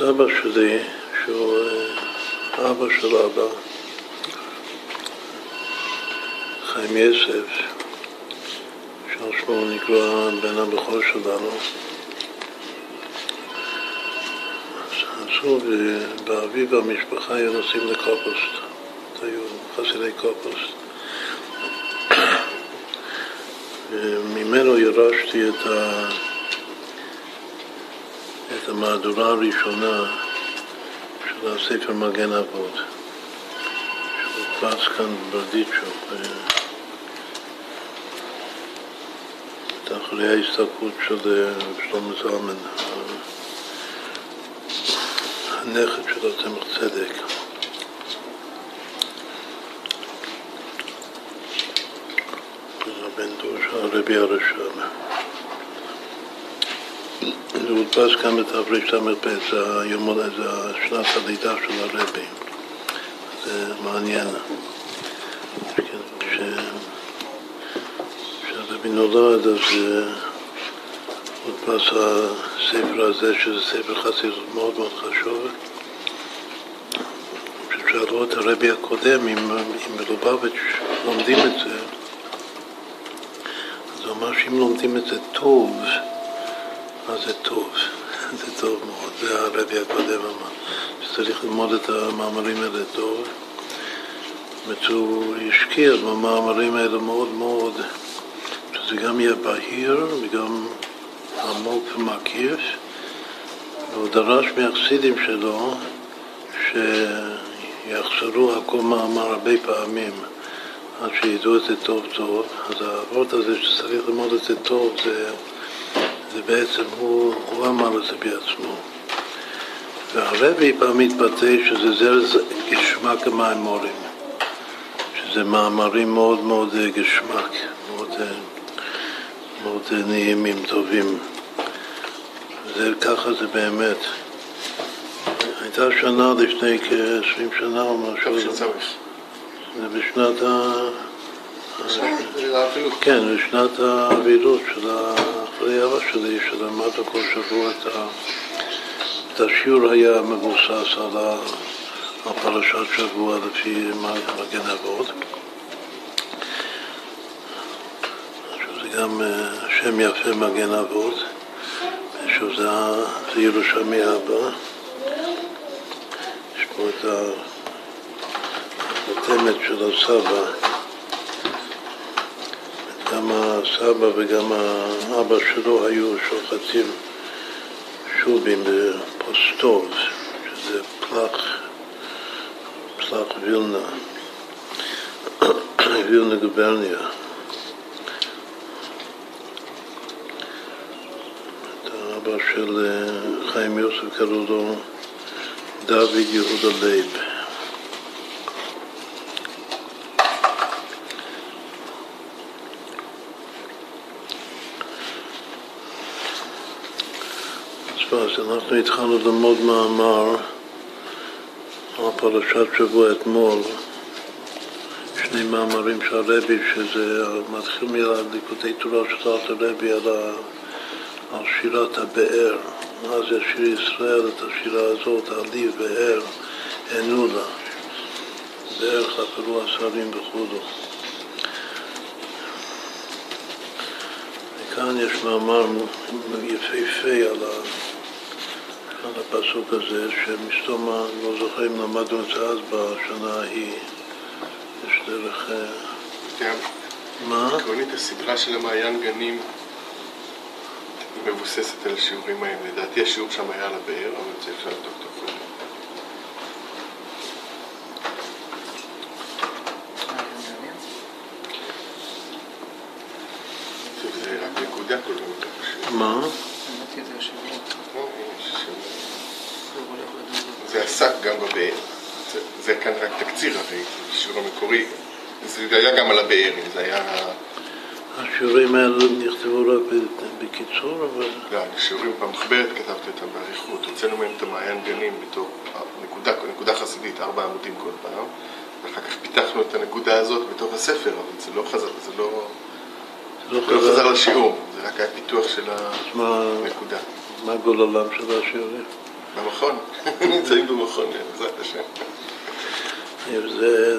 סבא שלי, שהוא אה, אבא של אבא, חיים יסף, שעל שמו נקרא בן הבכור שלנו, עשו באביב המשפחה היו נוסעים לקופוסט, היו חסידי קופוסט. וממנו ירשתי את, ה... המהדורה הראשונה של הספר מגן אבות, שהודפס כאן ברדיצ'וק, אחרי ההסתכלות של שלמה זלמן, הנכד של הצמח צדק. בן דור של הרבי הרשם. זה הודפס כאן בתרס"ב, זה שנת הלידה של הרבי. זה מעניין. כשהרבי נולד אז הודפס הספר הזה, שזה ספר חסידות מאוד מאוד חשוב. כששאלו את הרבי הקודם אם, מלובביץ' לומדים את זה, זה אומר שאם לומדים את זה טוב, אז זה טוב, זה טוב מאוד, זה הרבי הקודם אמר, שצריך ללמוד את המאמרים האלה טוב. זאת הוא השקיע במאמרים האלה מאוד מאוד, שזה גם יהיה בהיר וגם עמוק ומקיף, והוא דרש מהחסידים שלו שיחזרו הכל מאמר הרבה פעמים. עד שידעו את זה טוב טוב, אז העבוד הזה שצריך ללמוד את זה טוב, זה, זה בעצם, הוא, הוא אמר את זה בעצמו. והרבי פעם מתבטא שזה זרז גשמק המימורים, שזה מאמרים מאוד מאוד גשמק, מאוד, מאוד נעימים, טובים. זה, ככה זה באמת. הייתה שנה לפני כ-20 שנה או משהו. זה בשנת ה... כן, בשנת האבילות של אחרי אבא שלי, שלמדנו כל שבוע את, השיעור היה מבוסס על, פרשת שבוע לפי מגן אבות. זה גם שם יפה מגן אבות, שזה ירושלמי הבא. יש פה את. החותמת של הסבא, גם הסבא וגם האבא שלו היו שוחטים שובים בפוסטוב, שזה פלח, פלח וילנה, וילנה גוברניה. את האבא של חיים יוסף קראו לו דוד יהודה לייב. אז אנחנו התחלנו ללמוד מאמר על פרשת שבוע אתמול, שני מאמרים של הרבי, שזה מתחיל מליקודי תורה של הרבי על, על שירת הבאר. אז יש שיר ישראל, את השירה הזאת, עלי באר, ענו לה. באר חפרו השרים וכו'. וכאן יש מאמר יפהפה על ה... על הפסוק הזה, שמסתום לא זוכר אם למדנו את זה אז בשנה ההיא, יש דרך... כן. מה? עקרונית הסדרה של המעיין גנים היא מבוססת על השיעורים האלה. לדעתי השיעור שם היה על הבאר, אבל זה אפשר לבדוק אותו קודם. זה רק נקודה כל הזמן. מה? זה עסק גם בבאר. זה, כאן רק תקציר הרי, השיעור המקורי. זה היה גם על הבאר, זה היה... השיעורים האלה נכתבו רק בקיצור, אבל... לא, השיעורים במחברת כתבתי אותם באריכות. הוצאנו מהם את המעיין גנים בתור נקודה, נקודה חסידית, ארבע עמודים כל פעם. ואחר כך פיתחנו את הנקודה הזאת בתוך הספר, אבל זה לא חזר, זה לא... לא לא חזר. לשיעור, זה רק היה פיתוח של הנקודה. מה גוללם של השיעורים? במכון, נמצאים במכון, בעזרת השם. זה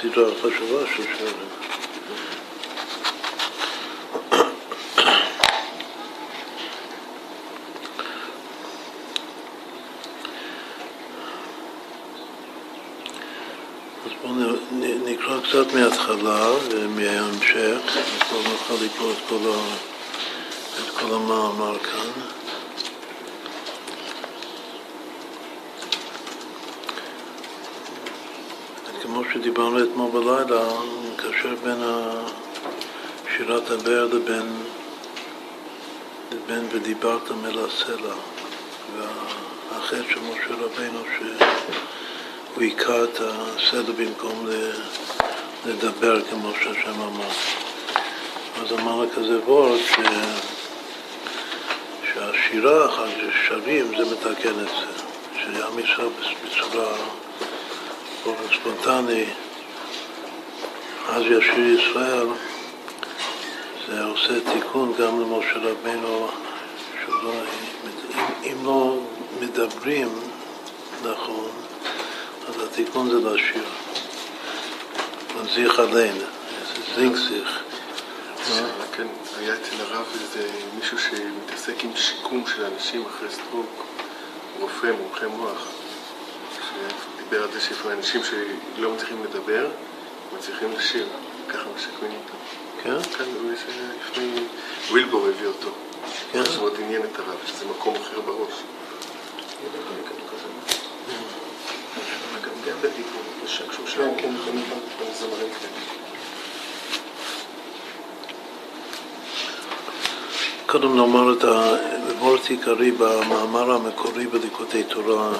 סדרה חשובה שהוא שואל. אז בואו נקרא קצת מההתחלה ומההמשך, לא נוכל לקרוא את כל המאמר כאן. כמו שדיברנו אתמול בלילה, מקשר בין שירת הבאר לבין, לבין ודיברת מל הסלע והחטא של משה רבינו שהוא היכה את הסלע במקום לדבר כמו שהשם אמר. אז אמר כזה וורד ש... שהשירה, שרים, זה מתקן את זה, שעם ישראל בצורה באופן ספונטני, אז ישיר ישראל, זה עושה תיקון גם למשה רבינו, שלא, אם, אם לא מדברים נכון, אז התיקון זה לשיר. מנזיך עלינו, זה זינגסיך. כן, היה אצל הרב איזה מישהו שמתעסק עם שיקום של אנשים אחרי סטרוק, רופא, מומחה מוח. דיבר על זה שלפעמים אנשים שלא מצליחים לדבר, מצליחים לשיר, ככה משקמים אותם. כן? כן, לפני ווילבור הביא אותו. כן. זה מאוד עניין את הרב, שזה מקום אחר בראש. כן, כן, כן. קודם נאמר את הוורט עיקרי במאמר המקורי בליקודי תורה,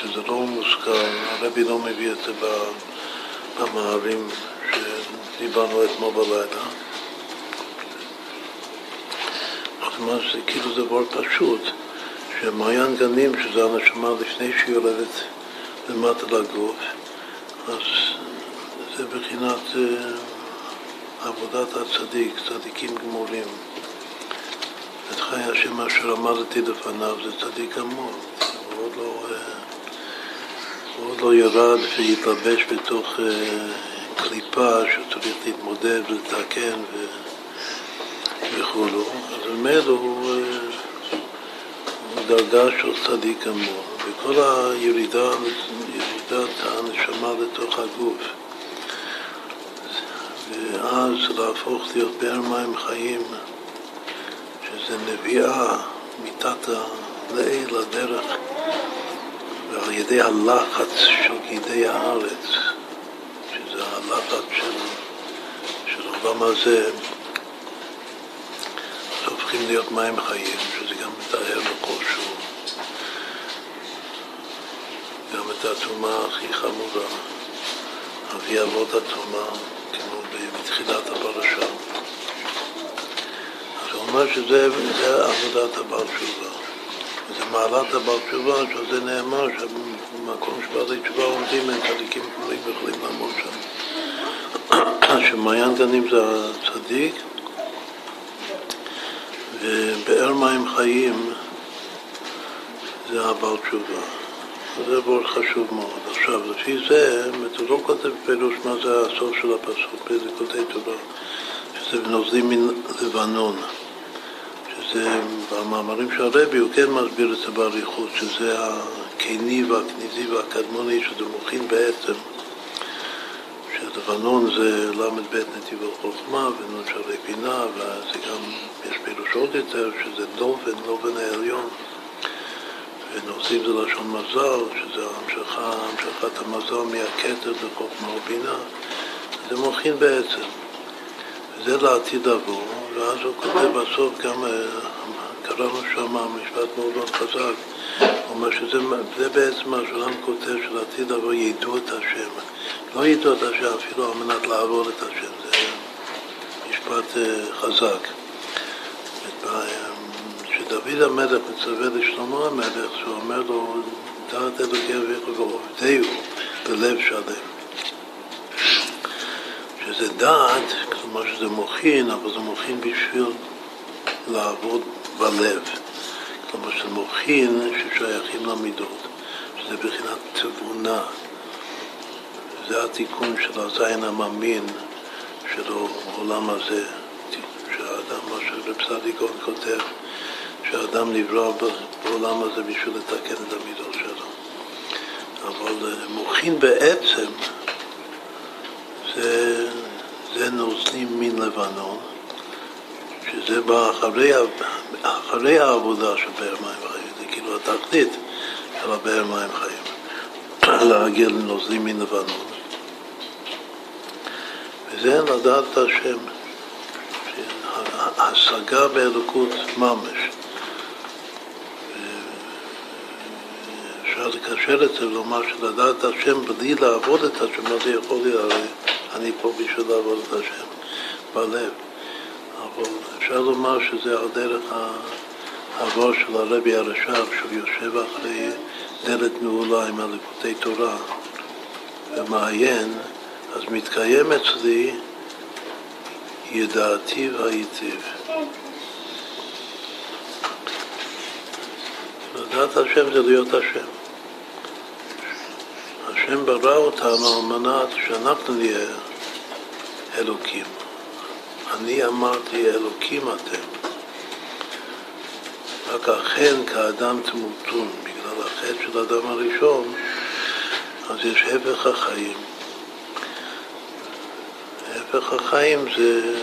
שזה לא מוזכר, הרבי לא מביא את זה במאמרים שדיברנו אתמול בלילה. כלומר, זה כאילו דבר פשוט, שמעיין גנים, שזה הנשמה לפני שהיא יורדת למטה לגוף, אז זה בחינת uh, עבודת הצדיק, צדיקים גמורים. את חיי השם אשר עמדתי לפניו זה צדיק גמור, הוא עוד לא, uh, הוא עוד לא ירד והתלבש בתוך uh, קליפה שצריך להתמודד ולתקן ו... וכולו, אז ממילא הוא, הוא דרגה של צדיק גמור, וכל הירידה, ירידת הנשמה לתוך הגוף, ואז להפוך להיות באר מים חיים, שזה נביאה מתת לאל לדרך, ועל ידי הלחץ של גידי הארץ, שזה הלחץ של, של העולם הזה, הופכים להיות מים חיים, שזה גם מתאר בכלשהו, גם את הטומאה הכי חמורה, אבי אבות הטומאה, כמו בתחילת הפרשה. אז הוא אומר שזה עבודת הבעל תשובה. זה מעלת הבעל תשובה, שעל זה נאמר שבמקום שבעלי תשובה עומדים הם צדיקים גמורים ויכולים לעמוד שם. שמעיין גנים זה הצדיק, ובאר מים חיים זה הבעל תשובה. זה דבר חשוב מאוד. עכשיו, לפי זה, הוא לא כותב פירוש מה זה הסוף של הפסוק באיזה כותב תורה, שזה נוזלים מלבנון, שזה במאמרים של הרבי הוא כן מסביר את זה באריכות, שזה הקיני והכניזי והקדמוני, שזה מוכין בעצם. שלבנון זה ל"ב נתיב החוכמה ונון שערי בינה, וזה גם, יש פירוש עוד יותר, שזה לובן, לובן העליון. ונושאים זה לשון מזל, שזה המשכה, המשכת המזל מהכתר לחוכמה ובינה. זה מוכין בעצם. וזה לעתיד לבוא, ואז הוא כותב בסוף גם, קראנו שם משפט מאוד מאוד חזק, הוא אומר שזה בעצם מה שאדם כותב שלעתיד לבוא ידעו את השם. לא ידעו את השם אפילו על מנת לעבור את השם, זה משפט חזק. כשדוד המלך מצווה לשלמה המלך, שהוא אומר לו, דעת אלוקי אביך ועובדהו בלב שלם. שזה דעת, כלומר שזה מוכין, אבל זה מוכין בשביל לעבוד בלב. כלומר של מוחין ששייכים למידות, שזה בחינת תבונה. זה התיקון של הזין המאמין של העולם הזה, שהאדם, מה שרב סדיקון כותב, שהאדם נברא בעולם הזה בשביל לתקן את המידות שלו. אבל מוחין בעצם זה, זה נוזלים מן לבנון, שזה בא אחרי, אחרי העבודה של באר מים חיים, זה כאילו התכלית של הבאר מים חיים, להגיע לנוזלים מן לבנון. וזה לדעת את השם, השגה באלוקות ממש. אפשר לקשר את זה ולומר שלדעת השם בלי לעבוד את השם, מה זה יכול להיות? אני פה בשביל לעבוד את השם בלב. אבל אפשר לומר שזה על דרך העבור של הרבי הרש"ב, שהוא יושב אחרי דלת נעולה עם הליקוטי תורה ומעיין, אז מתקיים אצלי ידעתי והייטיב. לדעת השם זה להיות השם. השם ברא אותנו על מנת שאנחנו נהיה אלוקים. אני אמרתי אלוקים אתם. רק אכן כאדם תמותון, בגלל החטא של האדם הראשון, אז יש הפך החיים. הפך החיים זה,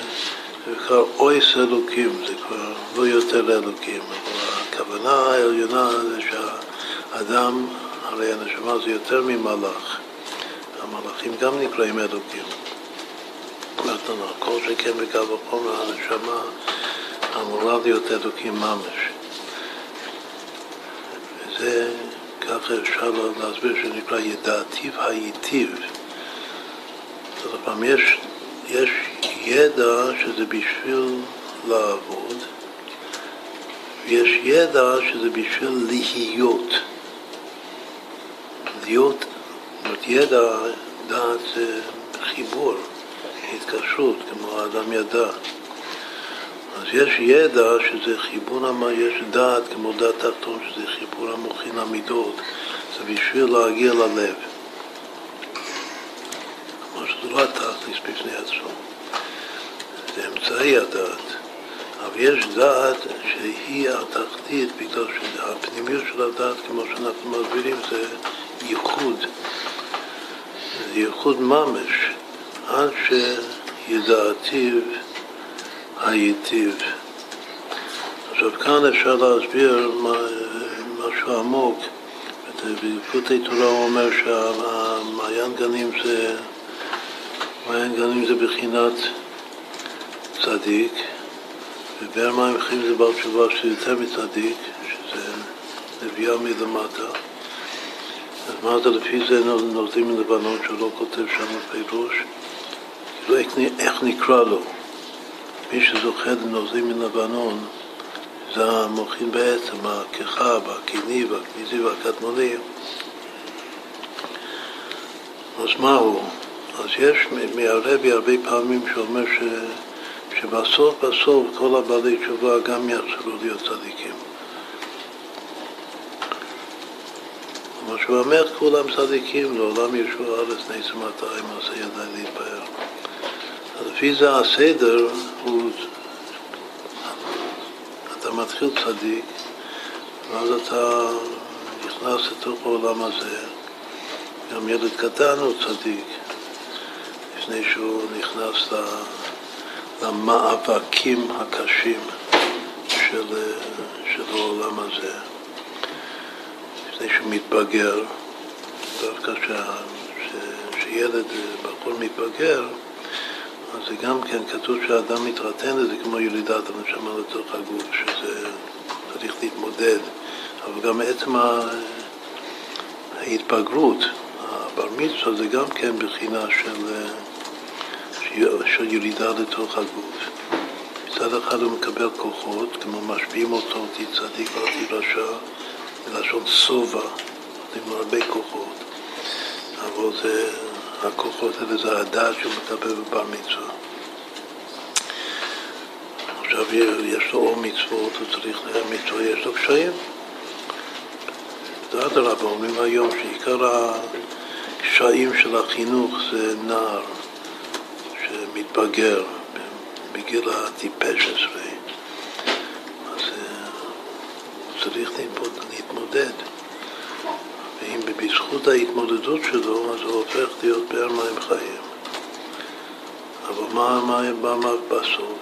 זה כבר אויס אלוקים, זה כבר לא יותר אלוקים, אבל הכוונה העליונה זה שהאדם, הרי הנשמה זה יותר ממלאך, המלאכים גם נקראים אלוקים. כל שכן בקו החומר הנשמה אמורה להיות אלוקים ממש. וזה, ככה אפשר להסביר שנקרא ידעתיו הייטיב. זאת אומרת, יש, יש ידע שזה בשביל לעבוד, ויש ידע שזה בשביל להיות. להיות, זאת ידע, דעת זה חיבור. התקשרות, כמו האדם ידע. אז יש ידע שזה חיבור, יש דעת כמו דעת תחתון, שזה חיבור המוחין המידות, זה בשביל להגיע ללב. כלומר שזה לא התכלס בפני עצמו, זה אמצעי הדעת. אבל יש דעת שהיא התחתית בגלל שהפנימיות של הדעת, כמו שאנחנו מסבירים, זה ייחוד. ייחוד ממש. עד שידעתיו הייטיב. עכשיו כאן אפשר להסביר משהו עמוק. בפרוטי תורה הוא אומר שהמעיין גנים זה, מעיין גנים זה בחינת צדיק, ובאר מים חיים זה בר תשובה שיותר מצדיק, שזה נביאה מלמטה. זה לפי זה נולדים מלבנון שהוא לא כותב שם פירוש? כאילו איך נקרא לו? מי שזוכה לנוזלים מלבנון זה המוחין בעצם, הכיכב, הקיני והכניזי והקטנוני. אז מה הוא? אז יש מהרבי הרבה פעמים שאומר ש, שבסוף בסוף כל הבעלי תשובה גם יחזרו להיות צדיקים. כמו שהוא אומר, כולם צדיקים, לעולם ישוע ארץ נס ומאתיים מעשה ידי להתפאר. לפי זה הסדר הוא, אתה מתחיל צדיק, ואז אתה נכנס לתוך העולם הזה. גם ילד קטן הוא צדיק, לפני שהוא נכנס למאבקים הקשים של, של העולם הזה. לפני שהוא מתבגר, דווקא שילד, בחור מתבגר, אז זה גם כן כתוב שהאדם מתרתן לזה כמו ילידת הנשמה לתוך הגוף, שזה צריך להתמודד, אבל גם עצם ההתבגרות, הבר מצווה זה גם כן בחינה של, של ילידה לתוך הגוף. מצד אחד הוא מקבל כוחות, כמו משפיעים אותו, אותי צדיק ואל רשע, מלשון שובע, נותנים הרבה כוחות, אבל זה, הכוחות האלה זה הדעת שהוא מקבל בבר מצווה. עכשיו יש לו אור מצוות, הוא צריך מצווה, יש לו קשיים. אדרבה, אומרים היום שעיקר הקשיים של החינוך זה נער שמתבגר בגיל הטיפש עשרה. אז אה, צריך להתמודד. ואם בזכות ההתמודדות שלו, אז הוא הופך להיות באר מים חיים. אבל מה, מה, מה, מה בסוף?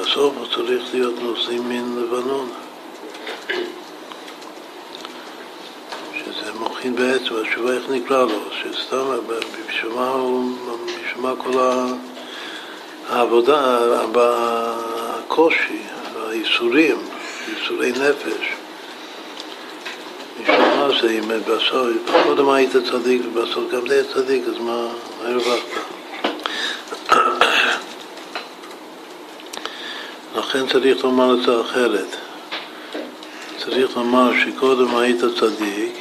בסוף הוא צריך להיות נושאים מן לבנון. שזה מוכין בעצם, התשובה איך נקרא לו, שסתם, בשביל מה כל העבודה, הקושי, הייסורים, ייסורי נפש. מה זה, אם בסוף, קודם היית צדיק ובסוף גם די צדיק, אז מה הרווחת? לכן צריך לומר את זה אחרת. צריך לומר שקודם היית צדיק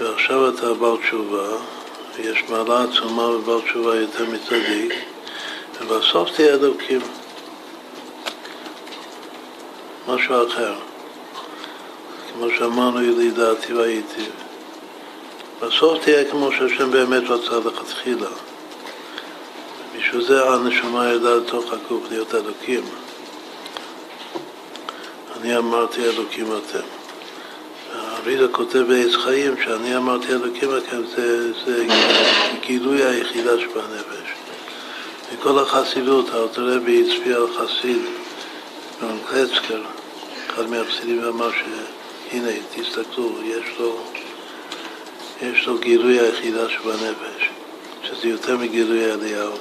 ועכשיו אתה בעל תשובה, ויש מעלה עצומה בבעל תשובה יותר מצדיק, ובסוף תהיה אלוקים. משהו אחר. כמו שאמרנו, ידי דעתי והייתי. בסוף תהיה כמו שהשם באמת רצה לכתחילה. בשביל זה הנשמה ידעה לתוך הגוף להיות אלוקים. אני אמרתי אלוקים אתם. אריזה כותב בעץ חיים שאני אמרתי אלוקים אתם זה, זה גילוי היחידה שבנפש. מכל החסידות, האוטורבי הצביע על חסיד, רון קלצקר, אחד מהחסידים אמר שהנה, תסתכלו, יש לו, יש לו גילוי היחידה שבנפש, שזה יותר מגילוי אליהו.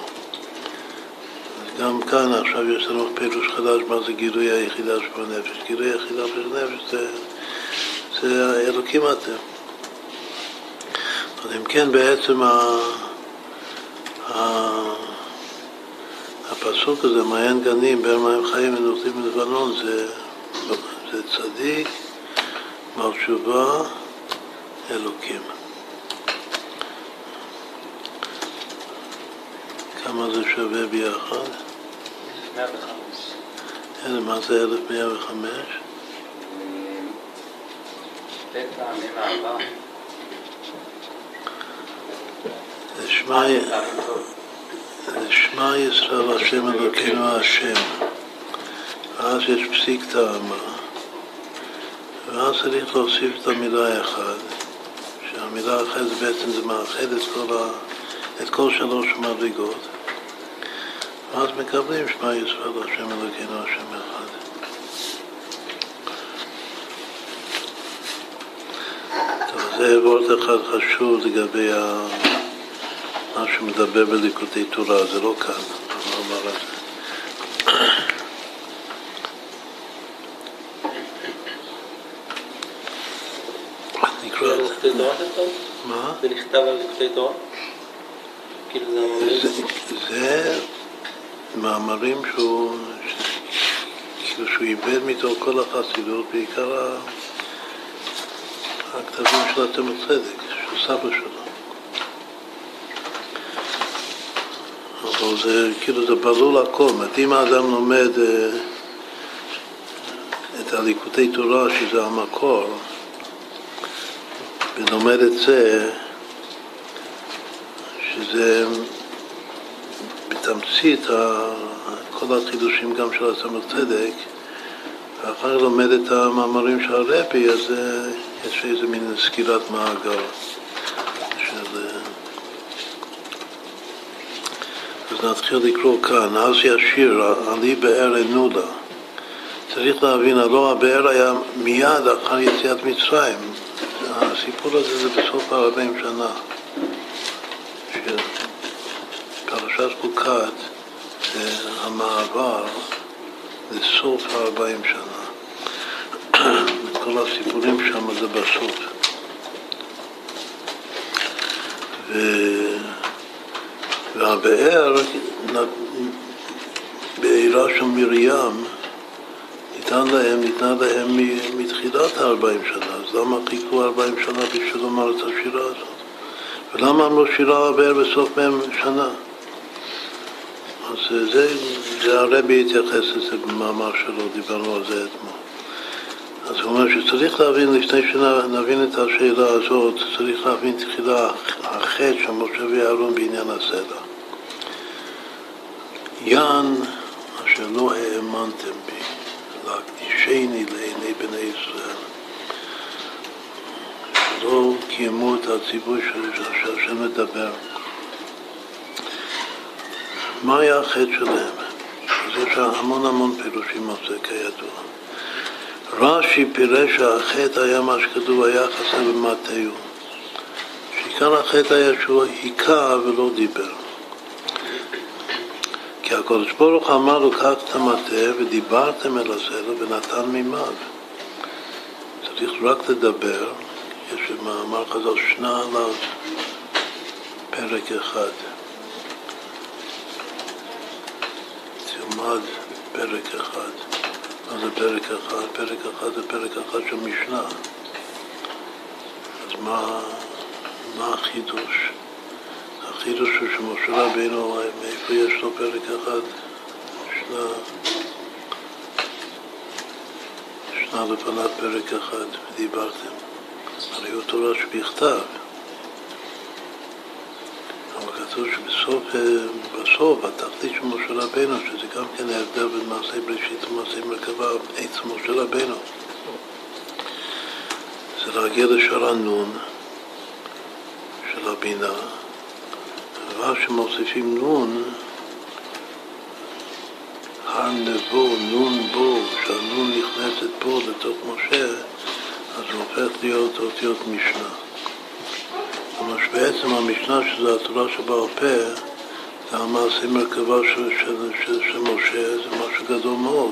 גם כאן עכשיו יש לנו פירוש חדש מה זה גילוי היחידה שבנפש. גילוי היחידה שבנפש זה, זה אלוקים אתם. אז אם כן בעצם ה, ה, הפסוק הזה, מעיין גנים, בין מים חיים ונוחים מלבנון, זה, זה צדיק, בר תשובה, אלוקים. כמה זה שווה ביחד? 105. איזה, מה זה 1105? שתי פעמים אהבה. זה שמע שמע ישראל השם אלוקינו השם. ואז יש פסיק טעמה, ואז צריך להוסיף את המילה אחד, שהמילה אחת בעצם זה מאחד את כל, ה, את כל שלוש מדרגות. ואז מקבלים שמע ישראל השם אלוקינו השם אחד. טוב, זה וורט אחד חשוב לגבי ה... מה שמדבר בליקודי תורה, זה לא כאן, לא אומר את זה. זה נכתב? מה? זה נכתב על ליקוטי תורה? כאילו זה מאמרים שהוא, איבד מתוך כל החסידות, בעיקר הכתבים של התמר צדק, של סבא שלו. אבל זה כאילו זה ברור לכל, זאת אם האדם לומד אה, את הליקוטי תורה, שזה המקור, ולומד את זה, שזה בתמצית כל החידושים גם של הסמר צדק, ואחר כך לומד את המאמרים של הרבי, אז אה, יש איזה מין סקירת מעגל של... אה, אז נתחיל לקרוא כאן, אז ישיר, עלי באר אנודה. צריך להבין, הלא הבאר היה מיד אחר יציאת מצרים. הסיפור הזה זה בסוף ה-40 שנה. שפרשת חוקת זה המעבר לסוף ה-40 שנה. כל הסיפורים שם זה בסוף. והבאר, בעירה של מרים, ניתן להם, ניתנה להם מתחילת ה-40 שנה, אז למה חיכו 40 שנה בשביל לומר את השירה הזאת? ולמה אמרו שירה הבאר בסוף מהם שנה? אז זה זה הרבי התייחס לזה במאמר שלו, דיברנו על זה אתמול. אז הוא אומר שצריך להבין, לפני שנבין את השאלה הזאת, צריך להבין תחילה החטא של משה ויערון בעניין הסלע. יען אשר לא האמנתם בי, להקדישני לעיני בני ישראל. שלא קיימו את הציווי שהשם מדבר. מה היה החטא שלהם? אז יש המון המון פירושים על זה כידוע. רש"י פירש שהחטא היה מה שכתוב היה חסר במטהו. שעיקר החטא היה שהוא היכה ולא דיבר. כי הקדוש ברוך אמר לו קח את המטה ודיברתם אל הסלע ונתן מימיו. צריך רק לדבר, יש במאמר חז"ל שנה עליו פרק אחד. תלמד פרק אחד. זה פרק אחד? פרק אחד זה פרק אחד של משנה. אז מה, מה החידוש? החידוש הוא שמשה רבינו, מאיפה יש לו פרק אחד? שנה, שנה לפניו פרק אחד, ודיברתם. הרי הוא תורה שבכתב. כתוב שבסוף, בסוף, התכלית של משה רבינו, שזה גם כן ההבדל בין מעשי בראשית ומעשי מרכבה, עצם משה רבינו. זה להגיע לשער הנון של הבינה, ואז שמוסיפים נון, הר נבו, נון בו, שהנון נכנסת פה לתוך משה, אז הוא הופך להיות אותיות משנה. כלומר שבעצם המשנה שזה התורה שבעל פה, זה המעשה מרכבה של, של, של, של משה, זה משהו גדול מאוד.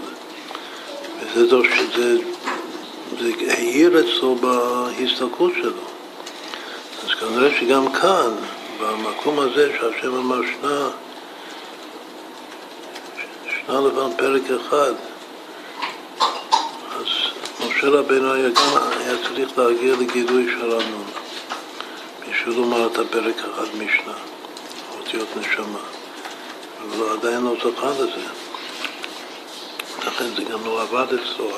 וזה דור שזה זה העיר אצלו בהסתכלות שלו. אז כנראה שגם כאן, במקום הזה שהשם אמר שנה, שנה לבן פרק אחד, אז משה רבינו היה גם היה צריך להגיע לגילוי של הנון. בשביל לומר את הפרק אחד משנה, אותיות נשמה. אבל עדיין לא זכה לזה. לכן זה גם לא עבד אצלו,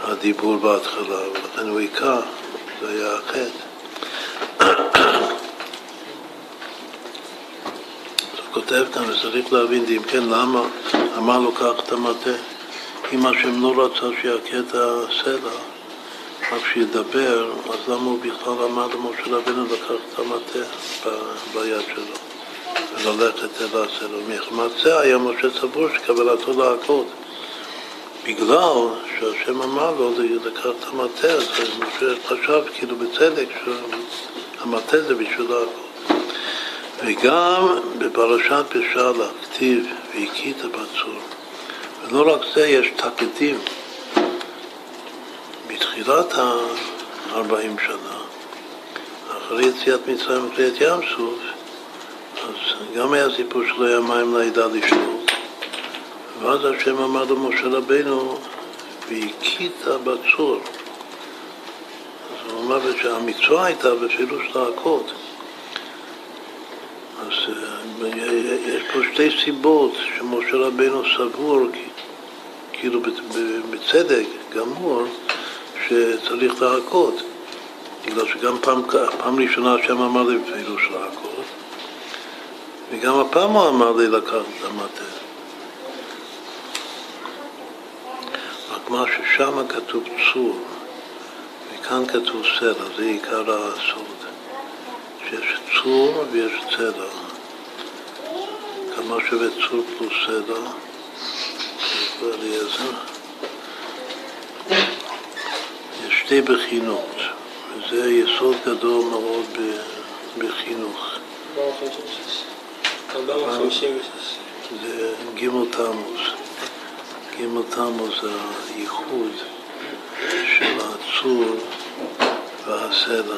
הדיבור בהתחלה, ולכן הוא היכה, זה היה החטא. כותב כאן, וצריך להבין, אם כן, למה אמר לו כך את המטה? אם השם לא רצה שיכה את הסלע, רק שידבר, אז למה הוא בכלל אמר למשה רבינו לקח את המטה ביד שלו וללכת אל הסלע? מחמת זה היה משה סבור שקבלתו להכות. בגלל שהשם אמר לו לקח את המטה, אז משה חשב כאילו בצדק שהמטה זה בשביל להכות. וגם בפרשת בשאלה כתיב והכית בצור. ולא רק זה, יש תקדים. בתחילת ה-40 שנה, אחרי יציאת מצרים וקריאת ים סוף, אז גם היה סיפור שלא היה מים לעדה לשתות, ואז השם אמר למשה רבינו, והכית בצור. אז הוא אמר שהמצווה הייתה בפילוש להכות. אז יש פה שתי סיבות שמשה רבינו סבור, כאילו בצדק גמור, שצריך להכות. בגלל שגם פעם, פעם ראשונה השם אמר לי בפילוש להכות, וגם הפעם הוא אמר לי לקחת את המטה. רק מה ששם כתוב צור, וכאן כתוב סלע, זה עיקר הסוד. שיש צור ויש צלע. כמה שווה צור פלוס סלע? אליעזר. יש שתי בחינות, וזה יסוד גדול מאוד בחינוך. זה ג' תמוז. ג' תמוז זה הייחוד של הצור והסלע.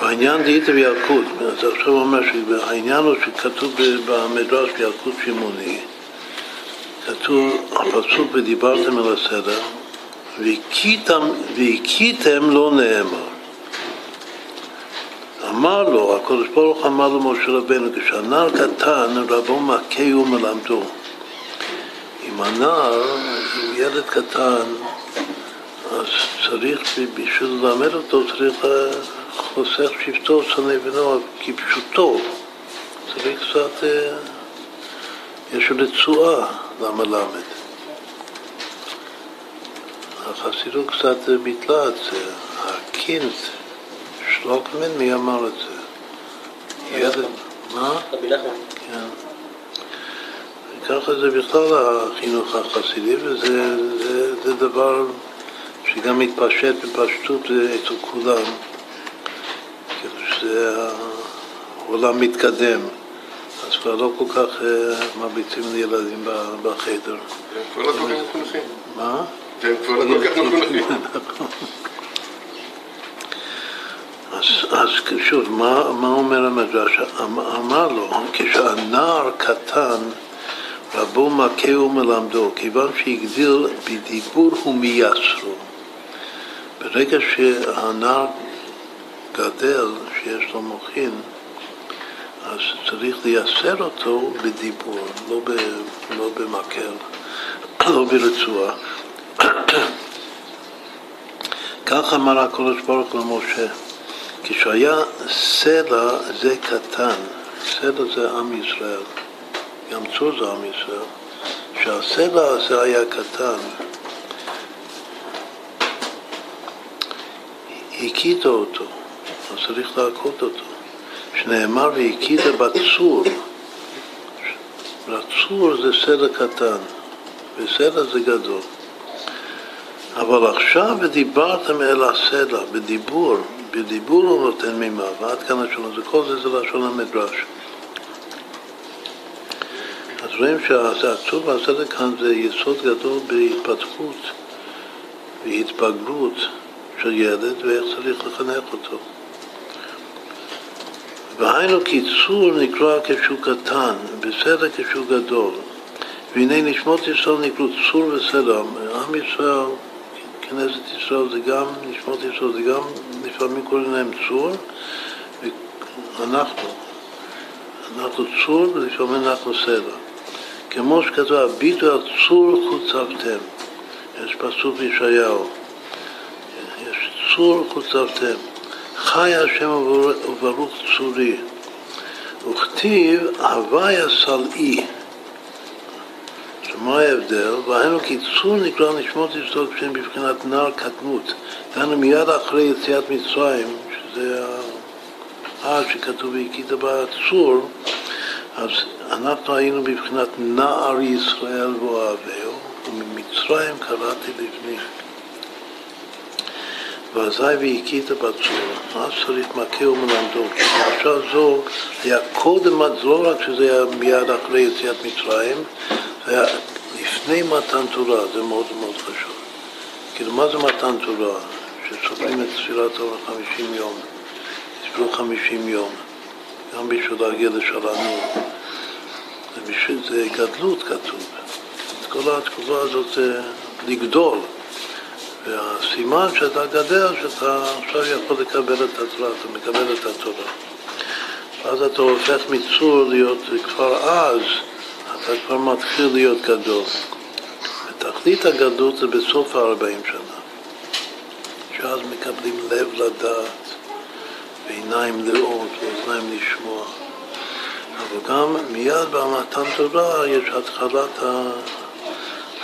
העניין דהית בילקוט, אז עכשיו הוא אומר שהעניין הוא שכתוב במדרש בילקוט שמעוני, כתוב הפסוק ודיברתם על הסדר, והכיתם לא נאמר. אמר לו, הקדוש ברוך אמר למשה רבנו, כשהנער קטן רבו מכה ומלמדו. אם הנער, אם ילד קטן, אז צריך, בשביל ללמד אותו, צריך חוסך שבטו, שונא בנו, כפשוטו. צריך קצת, אה, יש לו רצועה למלמד. החסידות קצת ביטלה את זה. הקינט, שלוקמן, מי אמר את זה? ילד, מה? רבי נחמן. כן. ככה זה בכלל החינוך החסידי, וזה זה, זה דבר שגם מתפשט בפשטות אצל כולם, כאילו שזה העולם מתקדם, אז כבר לא כל כך אה, מרביצים לילדים בחדר. הם כבר לא כל כך מחונכים. מה? והם כבר לא כל כך מחונכים. אז, שוב, מה, מה אומר המדרש? אמ- אמר לו, כשהנער קטן, רבו מכה ומלמדו, כיוון שהגדיל בדיבור ומייסרו. ברגע שהנער גדל, שיש לו מוחין, אז צריך לייסר אותו בדיבור, לא, ב, לא במקל, לא ברצועה. כך אמר הקדוש ברוך הוא למשה, כשהיה סלע זה קטן, סלע זה עם ישראל, גם צור זה עם ישראל, כשהסלע הזה היה קטן, הכית אותו, אז צריך להכות אותו. שנאמר והכית בצור, הצור זה סלע קטן, וסלע זה גדול. אבל עכשיו ודיברתם אל הסלע, בדיבור, בדיבור הוא נותן מימה, ועד כאן השונה, זה כל זה זה לשון המדרש. אז רואים שהעצוב והסלע כאן זה יסוד גדול בהתפתחות והתבגרות של ילד ואיך צריך לחנך אותו. והיינו קיצור נקרא כשהוא קטן, בסלע כשהוא גדול. והנה נשמות ישראל נקראו צור וסלע. עם ישראל כנסת ישראל זה גם, נשמות ישראל זה גם, לפעמים קוראים להם צור, ואנחנו, אנחנו צור ולפעמים אנחנו סלע. כמו שכתוב, הביטו על צור חוצבתם. יש פסוק בישעיהו. יש צור חוצבתם. חי השם וברוך צורי. וכתיב הוויה סלעי. מה ההבדל? והיינו קיצור נקרא נשמות ישראל כשהם בבחינת נער קטנות. דהיינו מיד אחרי יציאת מצרים, שזה ההר שכתוב והכית בצור, אז אנחנו היינו בבחינת נער ישראל ואוהביהו, וממצרים קראתי לבני. ואזי והכית בצור, אז צריך מכה ומלמדו. כי פרשה זו היה קודם, זה לא רק שזה היה מיד אחרי יציאת מצרים, זה היה לפני מתן תורה, זה מאוד מאוד חשוב. כאילו, מה זה מתן תורה? שסופרים את ספירת העולם 50 יום, הסבירו 50 יום, גם בשביל להגיע לשלנו. זה, גדלות כתוב. את כל התקופה הזאת זה לגדול. והסימן שאתה גדל, שאתה עכשיו יכול לקבל את התורה, אתה מקבל את התורה. ואז אתה הופך מצור להיות כבר אז, אתה כבר מתחיל להיות גדול. ותכלית הגדלות זה בסוף הארבעים שנה, שאז מקבלים לב לדעת, ועיניים לראות, ואוזניים לשמוע. אבל גם מיד במתן תורה יש התחלת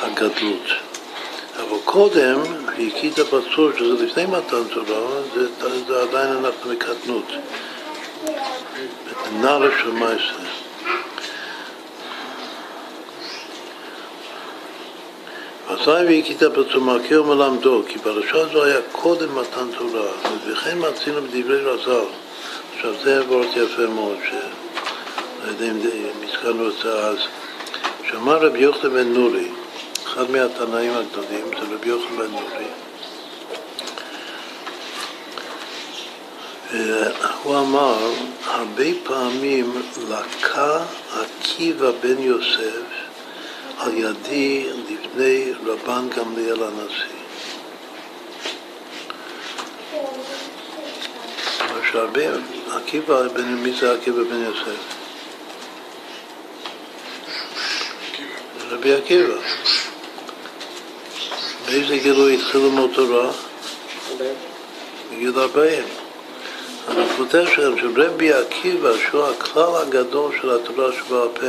הגדלות. אבל קודם, הכית בצור, שזה לפני מתן תורה, זה, זה עדיין אנחנו מקטנות. נער של מייסר. אזי והכית בצור מכה ומלמדו, כי פרשה זו היה קודם מתן תורה, וכן מצינו בדברי רז"ל. עכשיו זה וורט יפה מאוד, שלא יודע אם הזכרנו את זה אז, שאמר רבי יוחנן בן נורי, אחד מהתנאים הגדולים, זה רבי יוחנן בן נורי. הוא אמר, הרבה פעמים לקה עקיבא בן יוסף על ידי לפני רבן גמליאל הנשיא. שהרבה עקיבא, בן- מי זה עקיבא בן יוסף? רבי עקיבא. באיזה גיל הוא התחיל ללמוד תורה? בגיל 40. אז הוא כותב שם שרבי עקיבא, שהוא הכלל הגדול של התורה שבעל פה,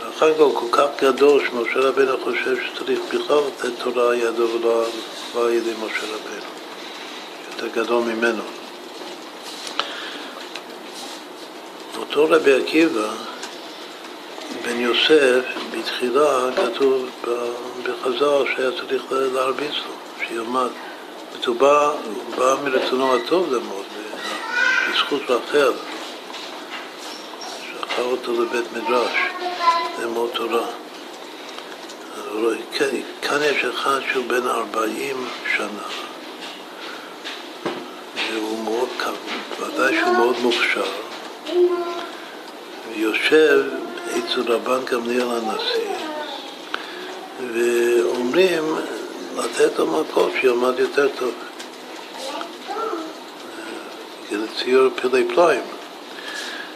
ואחר כך הוא כל כך גדול שמשה רבנו חושב שצריך בכלל לתת תורה על ידו ולא לא על ידי משה רבנו. יותר גדול ממנו. אותו רבי עקיבא, בן יוסף, בתחילה כתוב בחז"ל שהיה צריך להרביץ לו, שילמד. הוא בא, מרצונו הטוב ללמוד, בזכות רחל, שלחה אותו לבית מדרש ללמוד תורה. כן, כאן יש אחד שהוא בן 40 שנה, והוא מאוד, ודאי שהוא מאוד מוכשר, ויושב אצל רבן גמליאל הנשיא, ואומרים לתת לו מקום שילמד יותר טוב. זה ציור פלאי פלאים,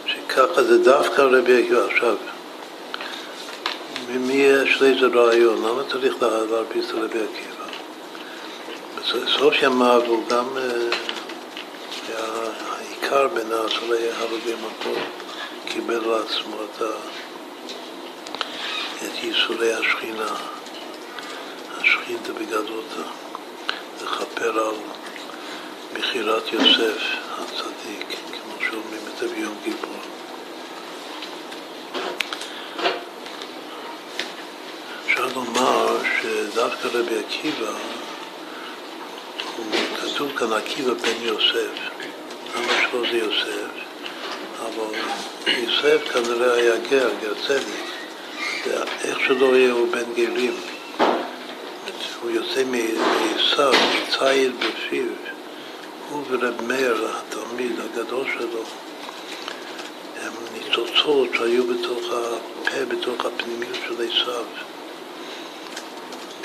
שככה זה דווקא רבי עקיבא. עכשיו, ממי יש לאיזה רעיון? למה צריך לה- להרביץ לרבי עקיבא? בסוף ימיו הוא גם אה, היה העיקר בנעזרי הרוגי מקום, קיבל לעצמו את, ה, את ייסורי השכינה, השכינתה בגדולתה, לכפר על מכירת יוסף הצדיק, כמו שאומרים את זה ביום כיפור. אפשר לומר שדווקא רבי עקיבא, הוא כתוב כאן עקיבא בן יוסף, למה שלו זה יוסף? אבל יוסף כנראה היה גר, גר צדיק, איך שלא יהיה הוא בן גרים. הוא יוצא מעשיו, ציד בפיו, הוא ורב מאיר, התלמיד הגדול שלו, הם ניצוצות שהיו בתוך הפה, בתוך הפנימיות של עשיו.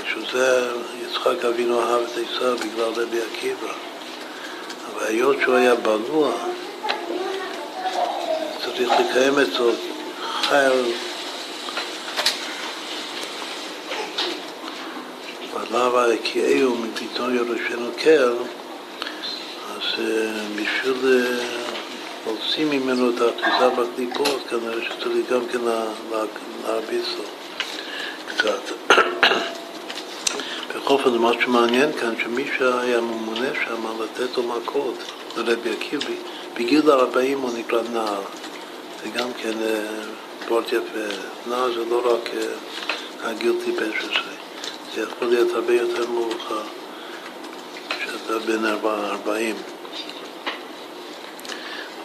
בשביל זה יצחק אבינו אהב את עשיו בגלל רבי עקיבא. אבל היות שהוא היה בנוע, צריך לקיים אצלו חייל ועליו היקיעהו מפתאום יורשנו קל, אז בשביל להוציא ממנו את האחיזה בקליפות, כנראה שצריך גם כן לה- לה- להרביץ לו קצת. בכל אופן, מה שמעניין כאן, שמי שהיה ממונה שם לתת לו מכות לרבי עקיבא, בגיל 40 הוא נקרא נער. זה גם כן וורט יפה. נער זה לא רק הגיל טיפש. זה יכול להיות הרבה יותר מאוחר, שאתה בן 40.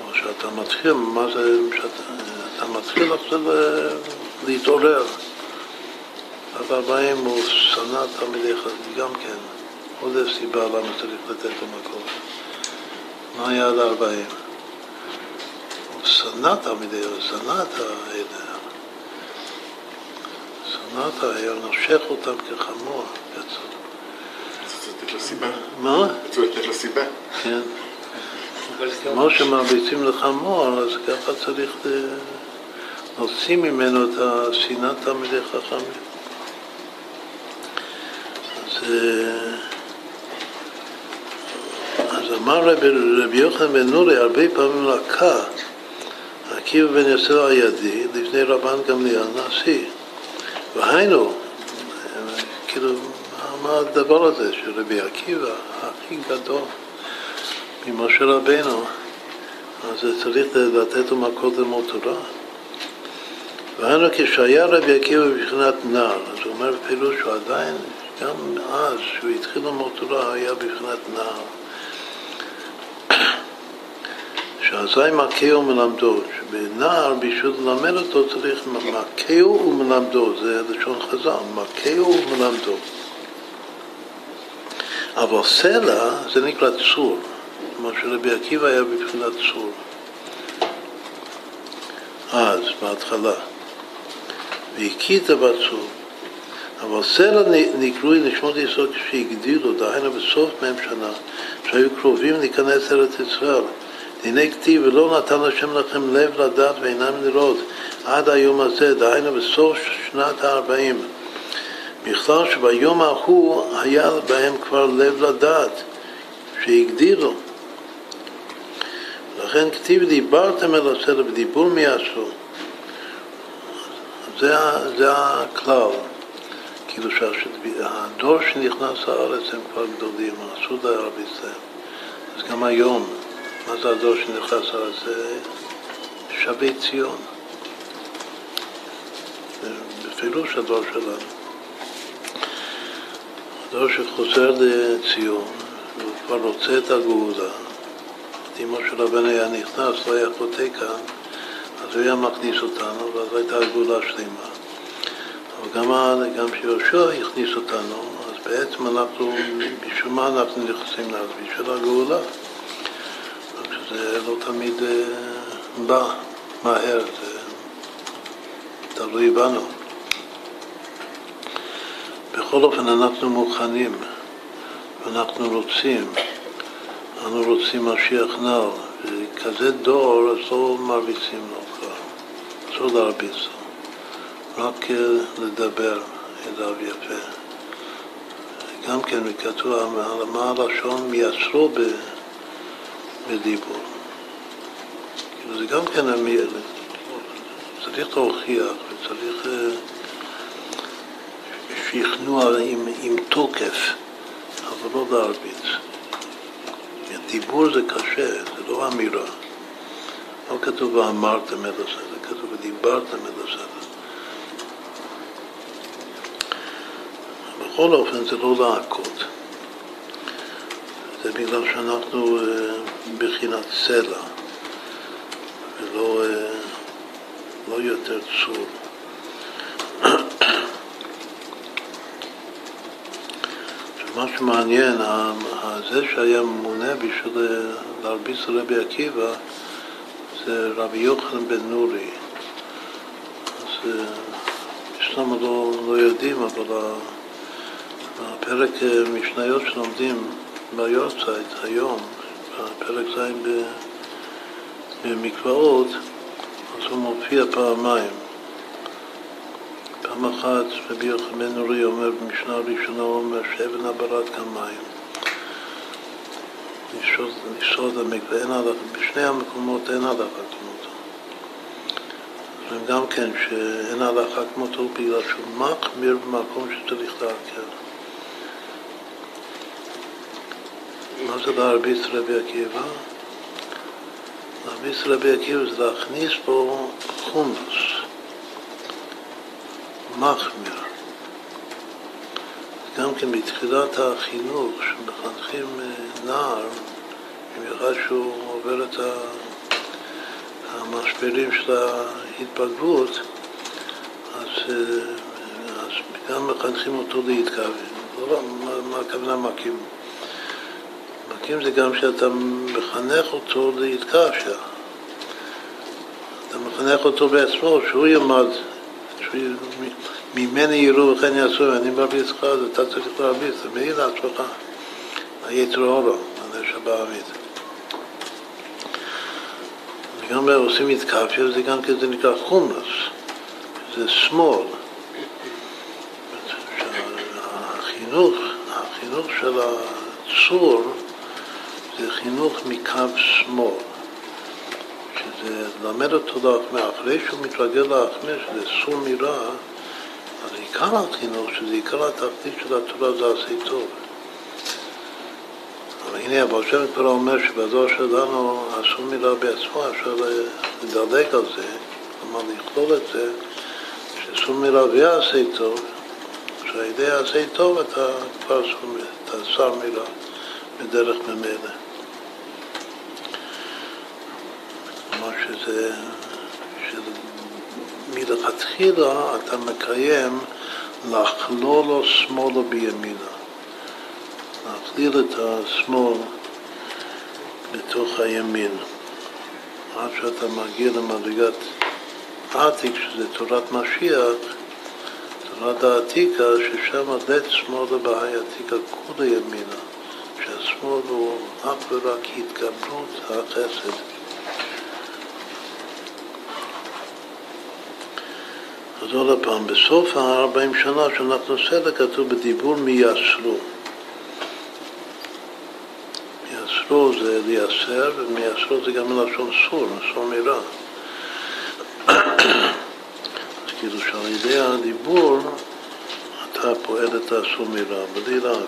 או שאתה מתחיל, מה זה, שאתה אתה מתחיל עכשיו אה, להתעורר. עד 40 הוא שנא תלמידי חסיד, גם כן. עוד סיבה למה צריך לתת לו מקום. מה היה עד 40? הוא שנא תלמידי, הוא שנא את האלה. שנאת היה נושך אותם כחמור. לתת לו סיבה. מה? רצו לתת לו סיבה. כן. כמו שמרביצים לחמור, אז ככה צריך אה, להוציא ממנו את השנאת תלמידי חכמים. אז, אה, אז אמר רבי, רבי יוחנן בן נורי, הרבה פעמים לקה עקיבא בן יוסף על ידי לפני רבן גמליאל נשיא. והיינו, כאילו, מה הדבר הזה שרבי עקיבא, הכי גדול ממשה רבנו, אז צריך לתת לו מכות ללמוד תורה. והיינו כשהיה רבי עקיבא בבחינת נער, אז הוא אומר בפירוש שהוא עדיין, גם אז, כשהוא התחיל ללמוד תורה, היה בבחינת נער. שאזי מכהו מלמדו, שבנער בשביל ללמד אותו צריך מכהו ומלמדו, זה לשון חז"ל, מכהו ומלמדו. אבל סלע זה נקרא צור, כמו שרבי עקיבא היה בבחינת צור. אז, בהתחלה. והכית בצור. אבל סלע נקראו נשמות יסוד כשהגדילו, דהיינו בסוף מהם שנה, שהיו קרובים להיכנס לארץ ישראל. הנה כתיב ולא נתן השם לכם לב לדעת ועיניים לראות עד היום הזה, דהיינו בסוף שנת הארבעים. בכלל שביום ההוא היה בהם כבר לב לדעת, שהגדירו. לכן כתיב דיברתם אל הסדר ודיבור מי עשו. זה, זה הכלל. כאילו שהדור שנכנס לארץ הם כבר גדולים, עשו לערב ישראל. אז גם היום, מה זה הדור שנכנס לארץ? זה שבי ציון. בפירוש הדור שלנו. הדור שחוזר לציון, הוא כבר רוצה את הגאולה. אמו של הבן היה נכנס, לא היה חוטא כאן, אז הוא היה מכניס אותנו, ואז הייתה גאולה שלמה. אבל גם, גם שיהושע הכניס אותנו, אז בעצם אנחנו, בשביל מה אנחנו נכנסים לארץ? בשביל הגאולה. שזה לא תמיד אה, בא מהר, זה תלוי בנו. בכל אופן אנחנו מוכנים, ואנחנו רוצים, אנו רוצים משיח נער, וכזה דור אז לא מרביצים לו כבר, אסור להרביץ לו, רק לדבר אליו יפה. גם כן, וכתוב, מה הלשון מייצרו בדיבור. כאילו זה גם כן, צריך להוכיח וצריך... שכנוע עם, עם תוקף, אבל לא להרביץ. דיבור זה קשה, זה לא אמירה. לא כתוב ואמרתם את הסדר, כתוב ודיברתם את הסדר. בכל אופן זה לא להכות. זה בגלל שאנחנו אה, בחינת סלע ולא אה, לא יותר צור. מה שמעניין, זה שהיה ממונה בשביל להרביץ לרבי עקיבא זה רבי יוחנן בן נורי. אז אצלנו לא, לא יודעים, אבל הפרק אה, משניות שלומדים ביורצייט היום, בפרק ז' במקוואות, אז הוא מופיע פעמיים. פעם אחת רבי יוחנן בן נורי אומר במשנה הראשונה, הוא אומר שאבן הברת כמים. לשרוד המקווה, אין הלכה, בשני המקומות אין הלכה כמותו. אז גם כן שאין הלכה כמותו בגלל שהוא מחמיר במקום שצריך להקל. מה זה להרביץ רבי עקיבא? להרביץ רבי עקיבא זה להכניס פה חומוס. מחמיר. גם כן בתחילת החינוך, שמחנכים אה, נער, במיוחד שהוא עובר את המשברים של ההתבגרות, אז, אה, אז גם מחנכים אותו להתכוון. לא, מה, מה הכוונה מכים? מכים זה גם שאתה מחנך אותו להתקשר. אתה מחנך אותו בעצמו, שהוא ילמד ממני יראו וכן יעשו, אני מרביץ לך, אז אתה צריך להרביץ, זה מעיד לעצמך. היתר אורו, הנפש הבעמית. וגם עושים מתקפיה, זה גם כזה נקרא חומוס, זה שמאל. החינוך, החינוך של הצור זה חינוך מקו שמאל. שזה ללמד אותו להחמיר, אחרי שהוא מתרגל להחמיר, שזה סור מרע, אז עיקר החינוך, שזה עיקר התחתית של התורה, זה עשה טוב. אבל הנה, אבל שם כבר אומר שבדור שלנו אסור מילה בעצמו, אפשר לדלג על זה, כלומר לכלול את זה, שסור מילה ויעשה טוב, שעל ידי יעשה טוב אתה כבר שר מילה בדרך ממילא. שזה, שמלכתחילה אתה מקיים להכלול לו שמאלה בימינה. להכליל את השמאל בתוך הימין. עד שאתה מגיע למדרגת עתיק, שזה תורת משיח, תורת העתיקה, ששם לית שמאלה בהי עתיקה כולה ימינה, שהשמאל הוא אך ורק התגברות החסד. אז עוד פעם, בסוף ה-40 שנה שאנחנו סדר כתוב בדיבור מייסרו. מייסרו זה לייסר, ומייסרו זה גם מלשון סור, סור מרע. אז כאילו שעל ידי הדיבור אתה פועל את הסור מרע, בלי לעקוד.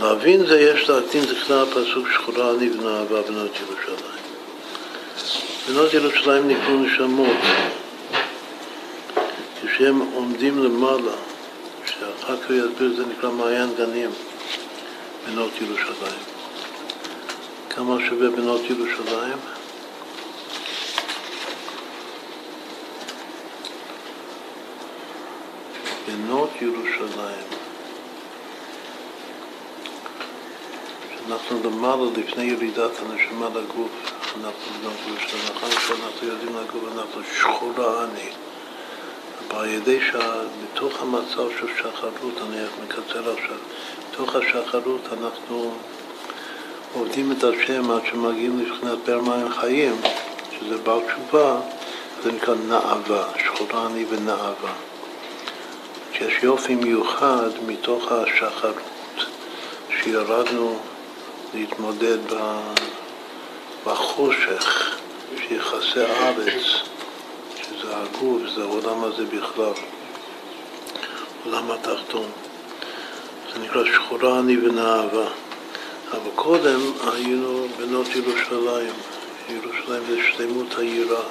להבין זה יש להקטין זכנה הפסוק שחורה נבנה אהבה בנות ירושלים. בנות ירושלים נקראו נשמות. כשהם עומדים למעלה, שאחר כך יסביר, זה נקרא מעיין גנים, בנות ירושלים. כמה שווה בנות ירושלים? בנות ירושלים. שאנחנו למעלה לפני ירידת הנשמה לגוף, אנחנו בנות ירושלים. אחר כך אנחנו יודעים לגוף, אנחנו שחורה אני. אבל על ידי שבתוך המצב של שחרות, אני מקצר עכשיו, בתוך השחרות אנחנו עובדים את השם עד שמגיעים לבחינת בר מים חיים, שזה בר תשובה, זה נקרא נאווה, שחורה אני ונאווה. שיש יופי מיוחד מתוך השחרות, שירדנו להתמודד בחושך, שיחסי הארץ. הגוף, זה העולם הזה בכלל, עולם התחתון. זה נקרא שחורה אני ונאווה. אבל קודם היינו בנות ירושלים. ירושלים זה שלמות העירה.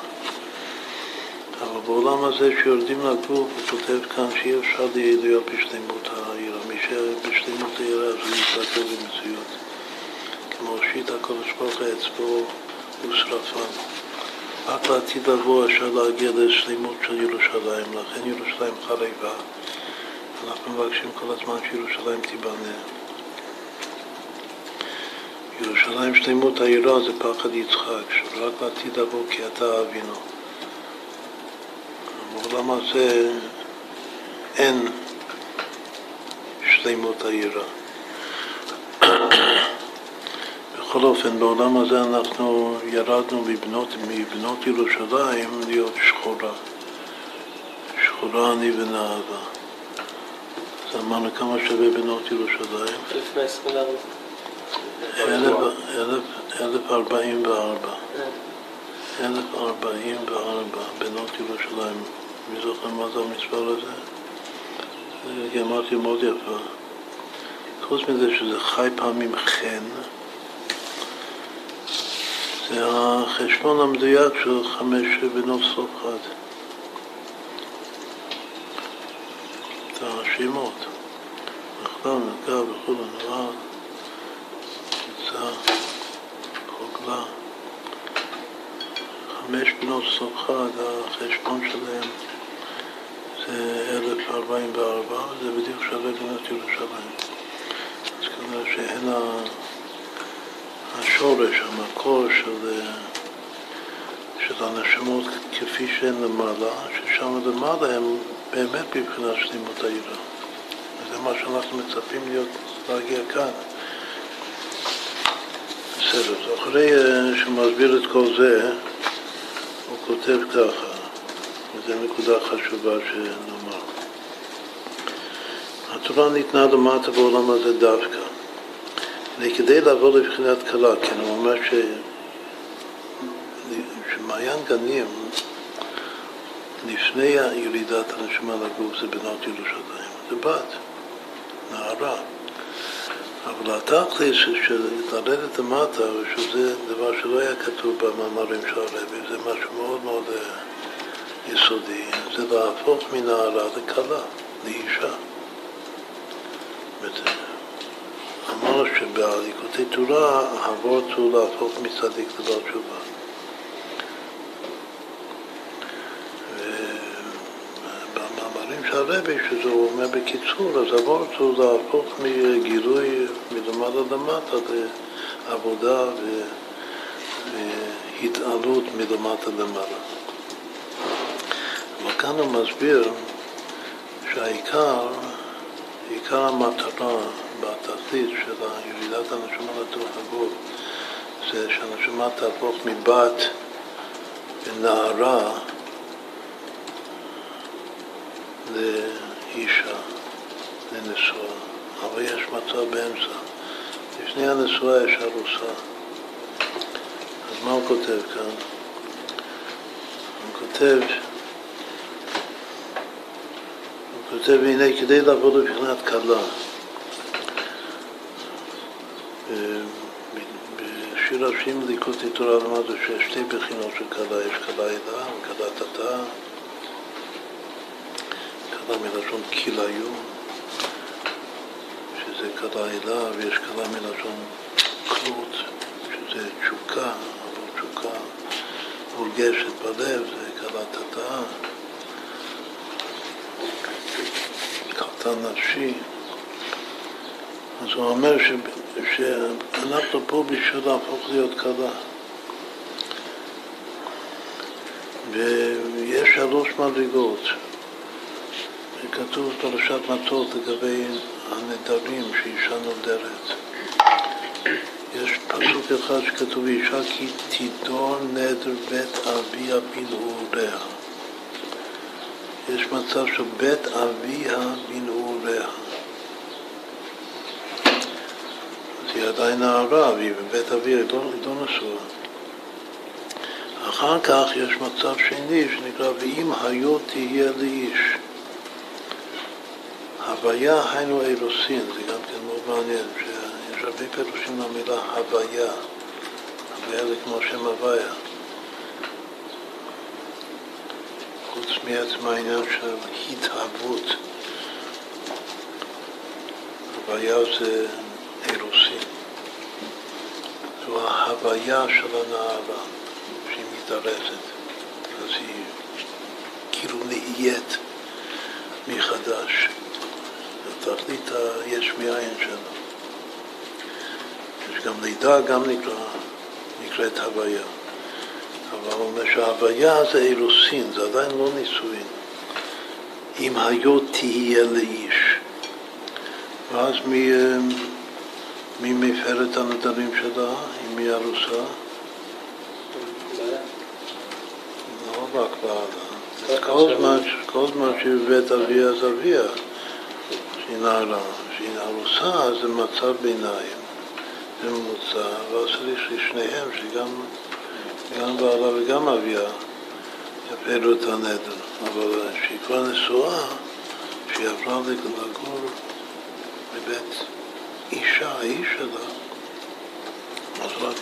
אבל בעולם הזה שיורדים לגוף, הוא כותב כאן שאי אפשר להיות בשלמות העירה. מי שבשלמות העירה אז הוא יתבטא במציאות. כמו שיט הקודש ברוך אצבעו ושרפן. רק לעתיד לבוא אפשר להגיע לשלימות של ירושלים, לכן ירושלים חרבה. אנחנו מבקשים כל הזמן שירושלים תיבנה. ירושלים שלמות העירה זה פחד יצחק, שרק לעתיד לבוא כי אתה אבינו. בעולם הזה אין שלמות העירה. בכל אופן, בעולם הזה אנחנו ירדנו מבנות, מבנות ירושלים להיות שחורה. שחורה אני ונאווה. אז אמרנו כמה שווה בנות ירושלים? 1044. 1044 בנות ירושלים. מי זוכר מה זה המספר הזה? אמרתי מאוד יפה. חוץ מזה שזה חי פעמים חן, זה החשבון המדויק של חמש בנות צלופחד. את השמות. נחלה, נגע וכו', נורא, קיצה, חוגלה. חמש בנות צלופחד, החשבון שלהם זה 1044, זה בדיוק שווה בנות ירושלים. אז כנראה שהן ה... השורש, המקור של, של הנשמות כפי שהן למעלה, ששם למעלה הם באמת בבחינת שלימות העירה. וזה מה שאנחנו מצפים להיות, להגיע כאן. בסדר, אחרי אה, שהוא מסביר את כל זה, הוא כותב ככה, וזו נקודה חשובה שנאמר. התורה ניתנה למטה בעולם הזה דווקא. וכדי לעבור לבחינת כלה, כן, הוא אומר ש... שמעיין גנים, לפני ירידת הנשמה לגוף זה בנות ירושלים, זה בת, נערה. אבל התכלס של לרדת למטה, ושזה דבר שלא היה כתוב במאמרים של הרבי, זה משהו מאוד מאוד אה, יסודי, זה להפוך מנערה לכלה, לאישה. אמרנו שבליקוטי תורה הוורט הוא להפוך מצדיק לדבר תשובה. ובמאמרים של הרבי, שזה הוא אומר בקיצור, אז הוורט הוא להפוך מגילוי מלמעלה למטה לעבודה והתעלות מלמטה למעלה. אבל כאן הוא מסביר שהעיקר, עיקר המטרה בתחתית של ירידת הנשמה לתוך הגוף, זה שהנשמה תהפוך מבת לנערה לאישה, לנשואה, אבל יש מצב באמצע. לפני הנשואה יש ארוסה. אז מה הוא כותב כאן? הוא כותב הוא כותב, הנה, כדי לעבוד בבחינת כלה, בשיר השירים ליקוטי תורה למדנו שיש שתי בחינות של כלה, יש כלה עילה וכלה תתה, כלה מלשון כיליון, שזה כלה עילה, ויש כלה מלשון כלות, שזה תשוקה, אבל תשוקה מורגשת בלב, זה כלה תתה, חתן נפשי. אז הוא אומר ש... שאנחנו פה בשביל להפוך להיות כלה. ויש שלוש מדרגות. כתוב בפרשת מטות לגבי הנדרים שאישה נודרת. יש פסוק אחד שכתוב אישה כי תידור נדר בית אביה בנעוריה. יש מצב של בית אביה בנעוריה. היא עדיין נערה, והיא בבית אביה, היא לא, לא נשואה. אחר כך יש מצב שני שנקרא ואם היו תהיה לאיש. הוויה היינו אירוסין, זה גם כן מאוד מעניין, שיש הרבה פירושים למילה הוויה. הוויה זה כמו שם הוויה. חוץ מעצם העניין של התהוות. הוויה זה ההוויה של הנערה, שהיא מתארסת. אז היא כאילו נהיית מחדש. זו תכלית היש מאין שלה. יש גם לידה, גם נקרא, נקראת הוויה. אבל הוא אומר שההוויה זה אירוסין, זה עדיין לא נישואין. אם היו תהיה לאיש. ואז מי... מי מפר את הנדרים שלה, אם היא ארוסה? לא רק בעלה. כל זמן שהיא בבית אביה אז אביה, שהיא נערה. שהיא ארוסה זה מצב ביניים, זה ממוצע, ואז צריך ששניהם, שגם בעלה וגם אביה, יפרו את הנדר. אבל כשהיא כבר נשואה, שהיא עברה לגור בבית אישה, האיש שלה,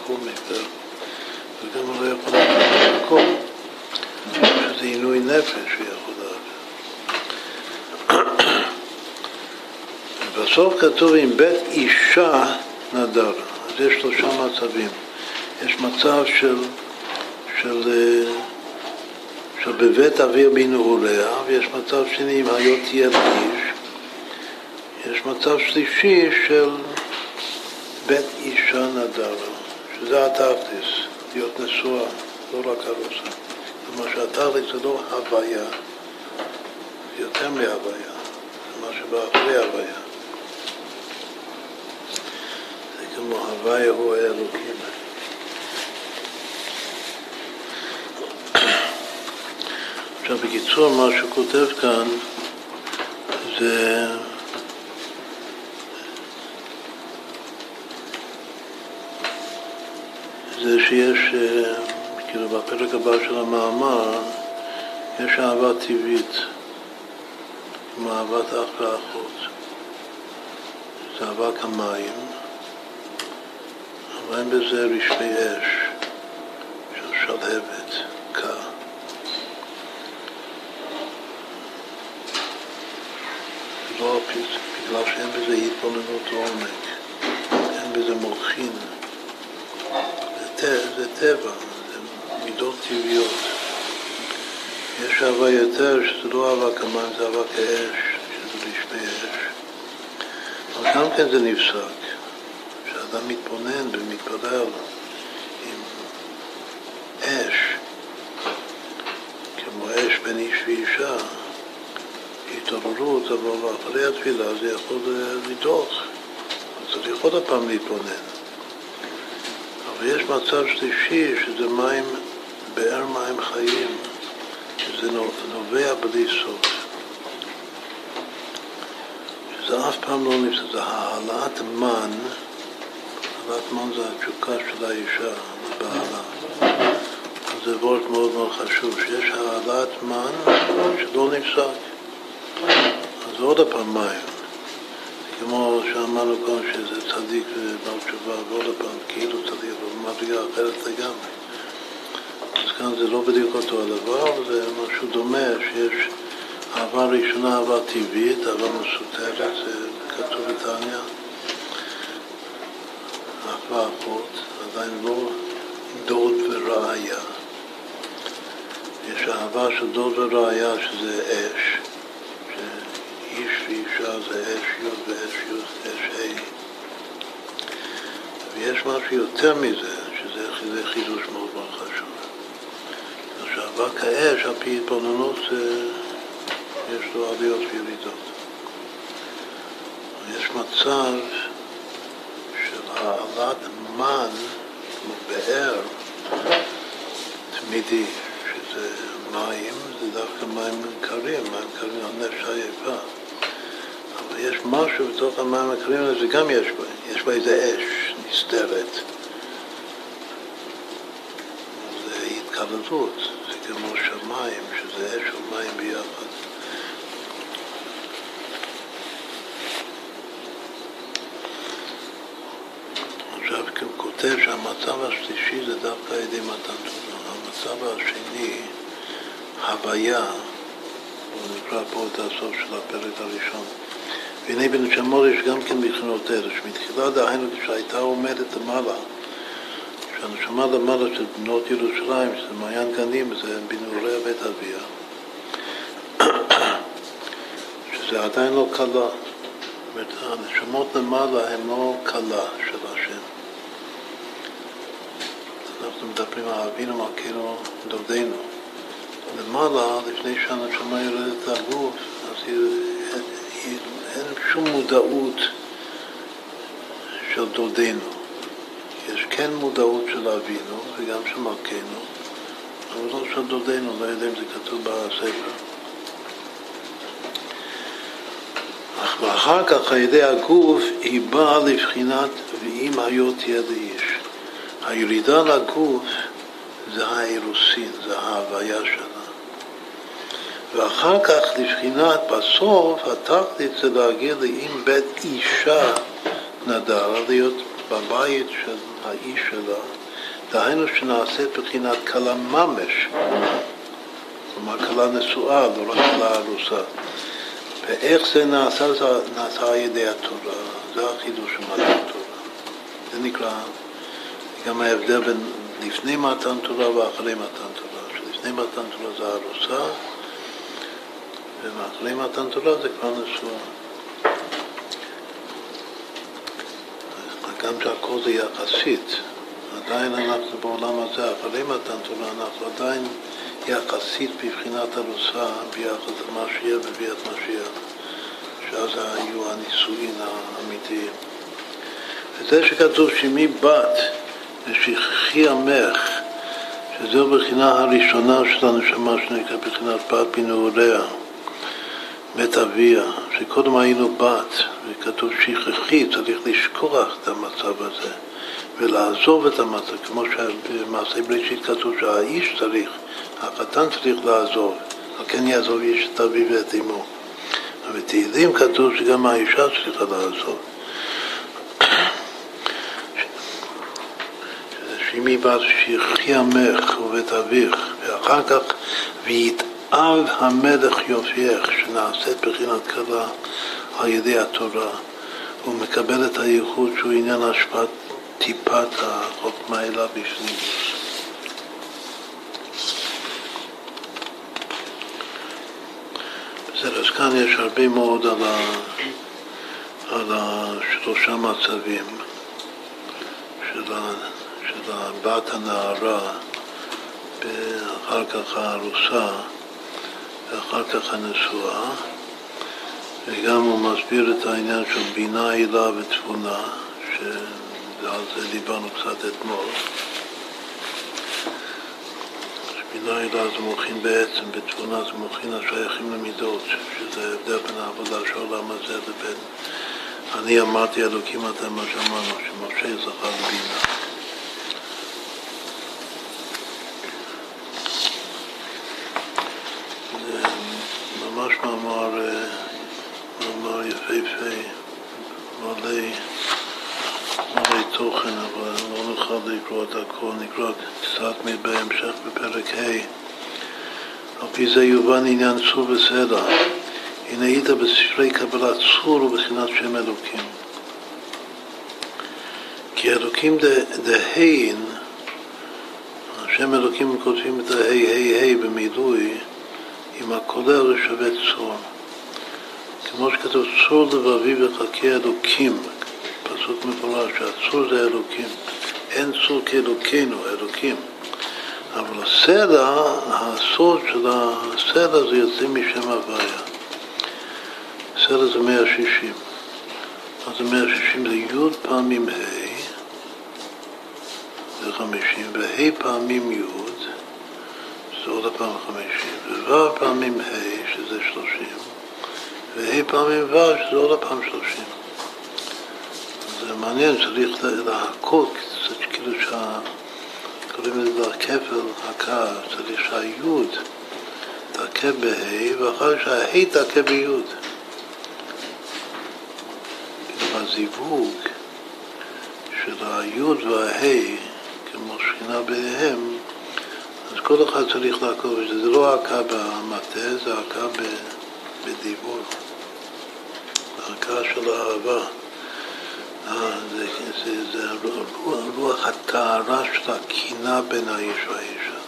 הוא מפר. וגם לא יכול לעשות הכל. שזה עינוי נפש שהוא יכול לעשות. ובסוף כתוב עם בית אישה נדר. אז יש שלושה מצבים. יש מצב של, של, של בבית אוויר בנעוריה, ויש מצב שני אם היו תהיה לאיש. יש מצב שלישי של בית אישה נדרה, שזה התכלס, להיות נשואה, לא רק ארוסה. כלומר שהתכלס זה לא הוויה, זה יותר מהוויה, זה מה שבא אחרי הוויה. זה כמו הוויה הוא האלוקים. עכשיו בקיצור מה שהוא כותב כאן זה זה שיש, כאילו בפרק הבא של המאמר, יש אהבה טבעית, כמו אהבת אח ואחות. זה אהבה כמים, אבל אין בזה רשמי אש של שלהבת, קר. לא בגלל שאין בזה התבוננות עומק, אין בזה מוחין. זה טבע, זה מידות טבעיות. יש אהבה יותר, שזה לא אהבה כמובן, זה אהבה כאש, שזה רשמי אש. אבל גם כן זה נפסק, כשאדם מתבונן ומתפלל עם אש, כמו אש בין איש ואישה, התעוררות, אבל אחרי התפילה זה יכול לדוח, צריך עוד פעם להתבונן. ויש מצב שלישי שזה מים, באר מים חיים, שזה נובע בלי סוף. שזה אף פעם לא נפסק, זה העלאת מן, העלאת מן זה התשוקה של האישה, לבעלה. זה וורט מאוד מאוד חשוב, שיש העלאת מן שלא נפסק. אז עוד הפעם מים. כמו שאמרנו קודם שזה צדיק ובעל תשובה, ועוד פעם, כאילו צדיק, אבל מדרגה אחרת לגמרי. אז כאן זה לא בדיוק אותו הדבר, זה משהו דומה, שיש אהבה ראשונה, אהבה טבעית, אהבה מסותרת, זה כתוב בתניא, אהבה אחות, עדיין לא דוד וראיה. יש אהבה של דוד וראיה שזה אש, ואישה זה אש י' ואש י', אש ה'. ויש משהו יותר מזה, שזה חידוש מאוד מאוד חשוב. שאהבה כאש, על פי התבוננות, יש לו עליות וירידות. יש מצב של העלאת מן, כמו באר, תמידי, שזה מים, זה דווקא מים קרים, מים קרים על נפש עייפה. יש משהו בתוך המים הקרים האלה, זה גם יש בה, יש בה איזה אש נסתרת. זה התקללות, זה כמו שמיים, שזה אש ומים ביחד. עכשיו, הוא כותב שהמצב השלישי זה דווקא על ידי מתן תורה. המצב השני, הוויה, הוא נקרא פה את הסוף של הפרק הראשון. והנה בנשמות יש גם כן מבחינות אלה, שמתחילה דהיינו כשהייתה עומדת למעלה, שהנשמה למעלה של בנות ירושלים, שזה מעיין גנים, זה בנעורי בית אביה, שזה עדיין לא קלה. זאת אומרת, הנשמות למעלה הן לא קלה של השם. אנחנו מדברים על אבינו מלכנו דודנו. למעלה, לפני שהנשמה יורדת לגוף, אז היא, אין שום מודעות של דודנו. יש כן מודעות של אבינו וגם של מלכנו, אבל לא של דודנו, לא יודע אם זה כתוב בספר. אך ואחר כך על ידי הגוף היא באה לבחינת ואם היו תהיה לאיש. הירידה לגוף זה האירוסין, זה ההוויה שלה. ואחר כך לבחינת, בסוף, התכלית זה להגיע לאם בית אישה נדר, להיות בבית של האיש שלה, דהיינו שנעשית בחינת כלה ממש, כלומר כלה נשואה, לא רק כלה ארוסה. ואיך זה נעשה? זה נעשה על ידי התורה, זה החידוש של מתן תורה. זה נקרא גם ההבדל בין לפני מתן תורה ואחרי מתן תורה. שלפני מתן תורה זה ארוסה, ואחרי מתן תורה זה כבר נשואה. גם שהכל זה יחסית, עדיין אנחנו בעולם הזה, אחרי מתן תורה, אנחנו עדיין יחסית בבחינת ארוסה ביחס למה שיהיה בביאת משיח, שאז היו הנישואין האמיתיים. וזה שכתוב שמי בת ושכחי עמך, שזו הבחינה הראשונה של הנשמה שנקרא בחינת בת בנעוריה, בית אביה, שקודם היינו בת, וכתוב שכחי, צריך לשכוח את המצב הזה ולעזוב את המצב, כמו שבמעשה בראשית כתוב שהאיש צריך, החתן צריך לעזוב, על כן יעזוב איש את אביו ואת אמו. ובתהילים כתוב שגם האישה צריכה לעזוב. שמי בת שכחי עמך ובית אביך, ואחר כך ויתאב המלך יופייך, שנעשית בחינת כלה על ידי התורה. הוא מקבל את הייחוד שהוא עניין השפעת טיפת החוכמה אליו בפנים. בסדר, אז כאן יש הרבה מאוד על, ה, על השלושה מצבים של, ה, של הבת הנערה, ואחר כך הארוסה, ואחר כך הנשואה, וגם הוא מסביר את העניין של בינה, הילה ותבונה, שעל זה דיברנו קצת אתמול. בינה הילה זה מוחין בעצם, בתבונה זה מוחין השייכים למידות, שזה ההבדל בין העבודה של העולם הזה לבין אני אמרתי אלוקים אתה מה שאמרנו, שמשה זכה לבינה. ממש מאמר, אה, מאמר יפהפה, מלא, מלא תוכן, אבל לא נוכל לקרוא את הכל, נקרא קצת בהמשך בפרק ה'. על פי זה יובן עניין צור וסלע. הנה היית בספרי קבלת צור ובחינת שם אלוקים. כי אלוקים דהין, השם אלוקים כותבים את ההי הי הי במילוי, עם הכולל שווה צור. כמו שכתוב צור לבבי וחכה אלוקים, פסוק מפורש, שהצור זה אלוקים. אין צור כאלוקינו, אלוקים. אבל הסלע, הסוד של הסלע זה יוצא משם הוויה. סלע זה 160. אז זה 160 זה י' פעמים ה' זה 50, וה' פעמים י' זה עוד פעם 50, וו' פעמים ה' שזה 30, וה' פעמים ו' שזה עוד פעם 30. זה מעניין, צריך להכות, כאילו שה... קוראים לזה הכפל הקר, צריך שהיוד תכה בה' ואחר שהה' תכה ביוד. כאילו הזיווג של היוד והה' כמו שכינה ביניהם, אז כל אחד צריך לעקוב זה. לא עקה במטה, זה עקה בדיבור. עקה של האהבה. זה, זה, זה רוח הטהרה של הקינה בין האיש והאישה.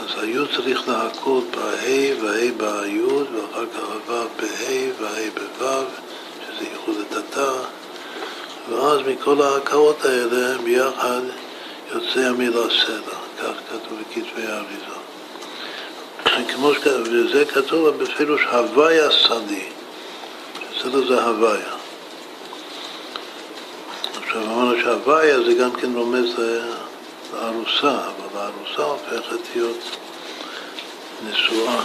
אז היוד צריך להכות בה' וה' ביוד, ואחר כך הו' בה' וה' בו', שזה ייחוד התתה, ואז מכל ההכאות האלה ביחד יוצא המילה סלע, כך כתוב בכתבי האריזה. כמו שכתוב, וזה כתוב בפירוש הוויה סדי, סלע זה הוויה. עכשיו אמרנו שהוויה זה גם כן רומז לארוסה, אבל הארוסה הופכת להיות נשואה.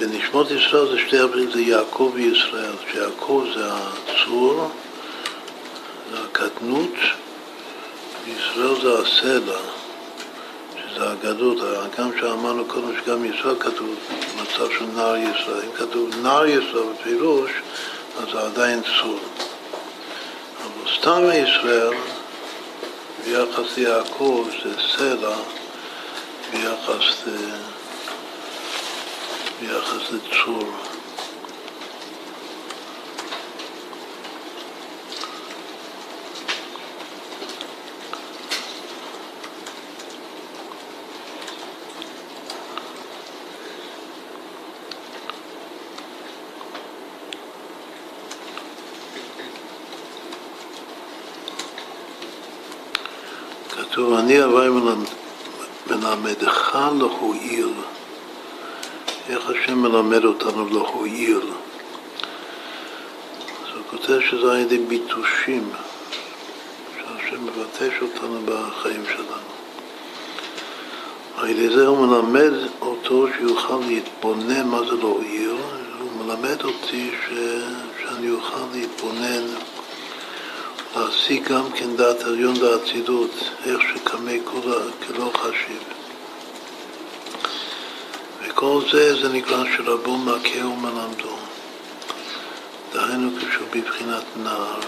בנשמות ישראל זה שתי הבנים, זה יעקב וישראל, שיעקב זה הצור, זה הקטנות, וישראל זה הסלע. זה הגדות, גם שאמרנו קודם שגם ישראל כתוב מצב של נער ישראל. אם כתוב נער ישראל בפירוש, אז זה עדיין צור. אבל סתם ישראל, ביחס ליעקב, זה סלע, ביחס, ביחס לצור. כתוב, אני הווי מלמדך להועיל. איך השם מלמד אותנו להועיל? אז הוא כותב שזה על ידי ביטושים, שהשם מבטש אותנו בחיים שלנו. על ידי זה הוא מלמד אותו שיוכל להתבונן מה זה להועיל, הוא מלמד אותי ש... שאני אוכל להתבונן להשיג גם כן דעת עליון ואצילות, איך שקמא כלא חשיב. וכל זה, זה נקרא שרבו מכה ומלמדו. דהיינו כשהוא בבחינת נער.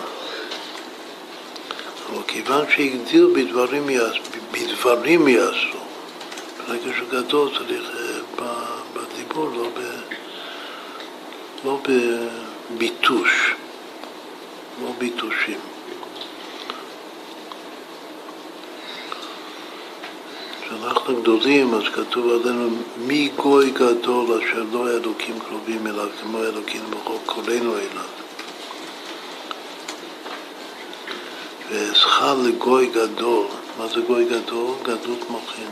אבל כיוון שהגדיר בדברים, יעש, בדברים יעשו, ברגע שהוא גדול צריך בדיבור, לא, ב, לא בביטוש, לא ביטושים. כשאנחנו גדולים, אז כתוב עלינו מי גוי גדול אשר לא אלוקים קרובים אליו כמו אלוקים בחוק קולנו אליו. ואזכה לגוי גדול, מה זה גוי גדול? גדלות מוחין.